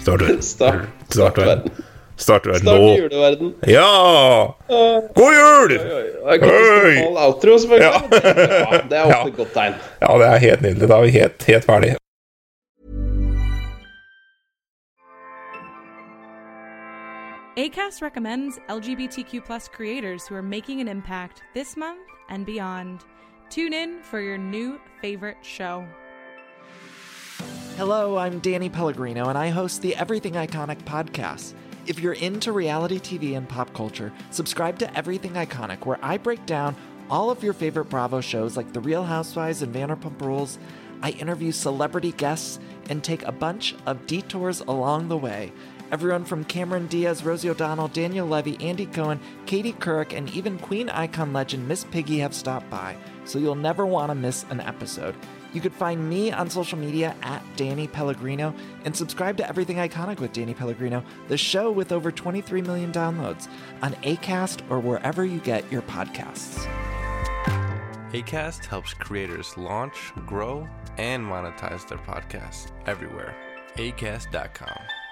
S1: Start verden.
S2: Start,
S1: Start verden. Start verden
S2: Start
S1: nå.
S2: juleverden.
S1: Ja! God jul!
S2: Det er katastrofal outro, selvfølgelig. Det er bra. Det er ofte et godt tegn.
S1: Ja, det er helt nydelig. Da er vi helt, helt ferdig.
S3: ACAST recommends LGBTQ plus creators who are making an impact this month and beyond. Tune in for your new favorite show.
S4: Hello, I'm Danny Pellegrino, and I host the Everything Iconic podcast. If you're into reality TV and pop culture, subscribe to Everything Iconic, where I break down all of your favorite Bravo shows like The Real Housewives and Vanderpump Rules. I interview celebrity guests and take a bunch of detours along the way. Everyone from Cameron Diaz, Rosie O'Donnell, Daniel Levy, Andy Cohen, Katie Couric, and even Queen icon legend Miss Piggy have stopped by, so you'll never want to miss an episode. You could find me on social media at Danny Pellegrino and subscribe to Everything Iconic with Danny Pellegrino, the show with over 23 million downloads on ACAST or wherever you get your podcasts.
S5: ACAST helps creators launch, grow, and monetize their podcasts everywhere. ACAST.com.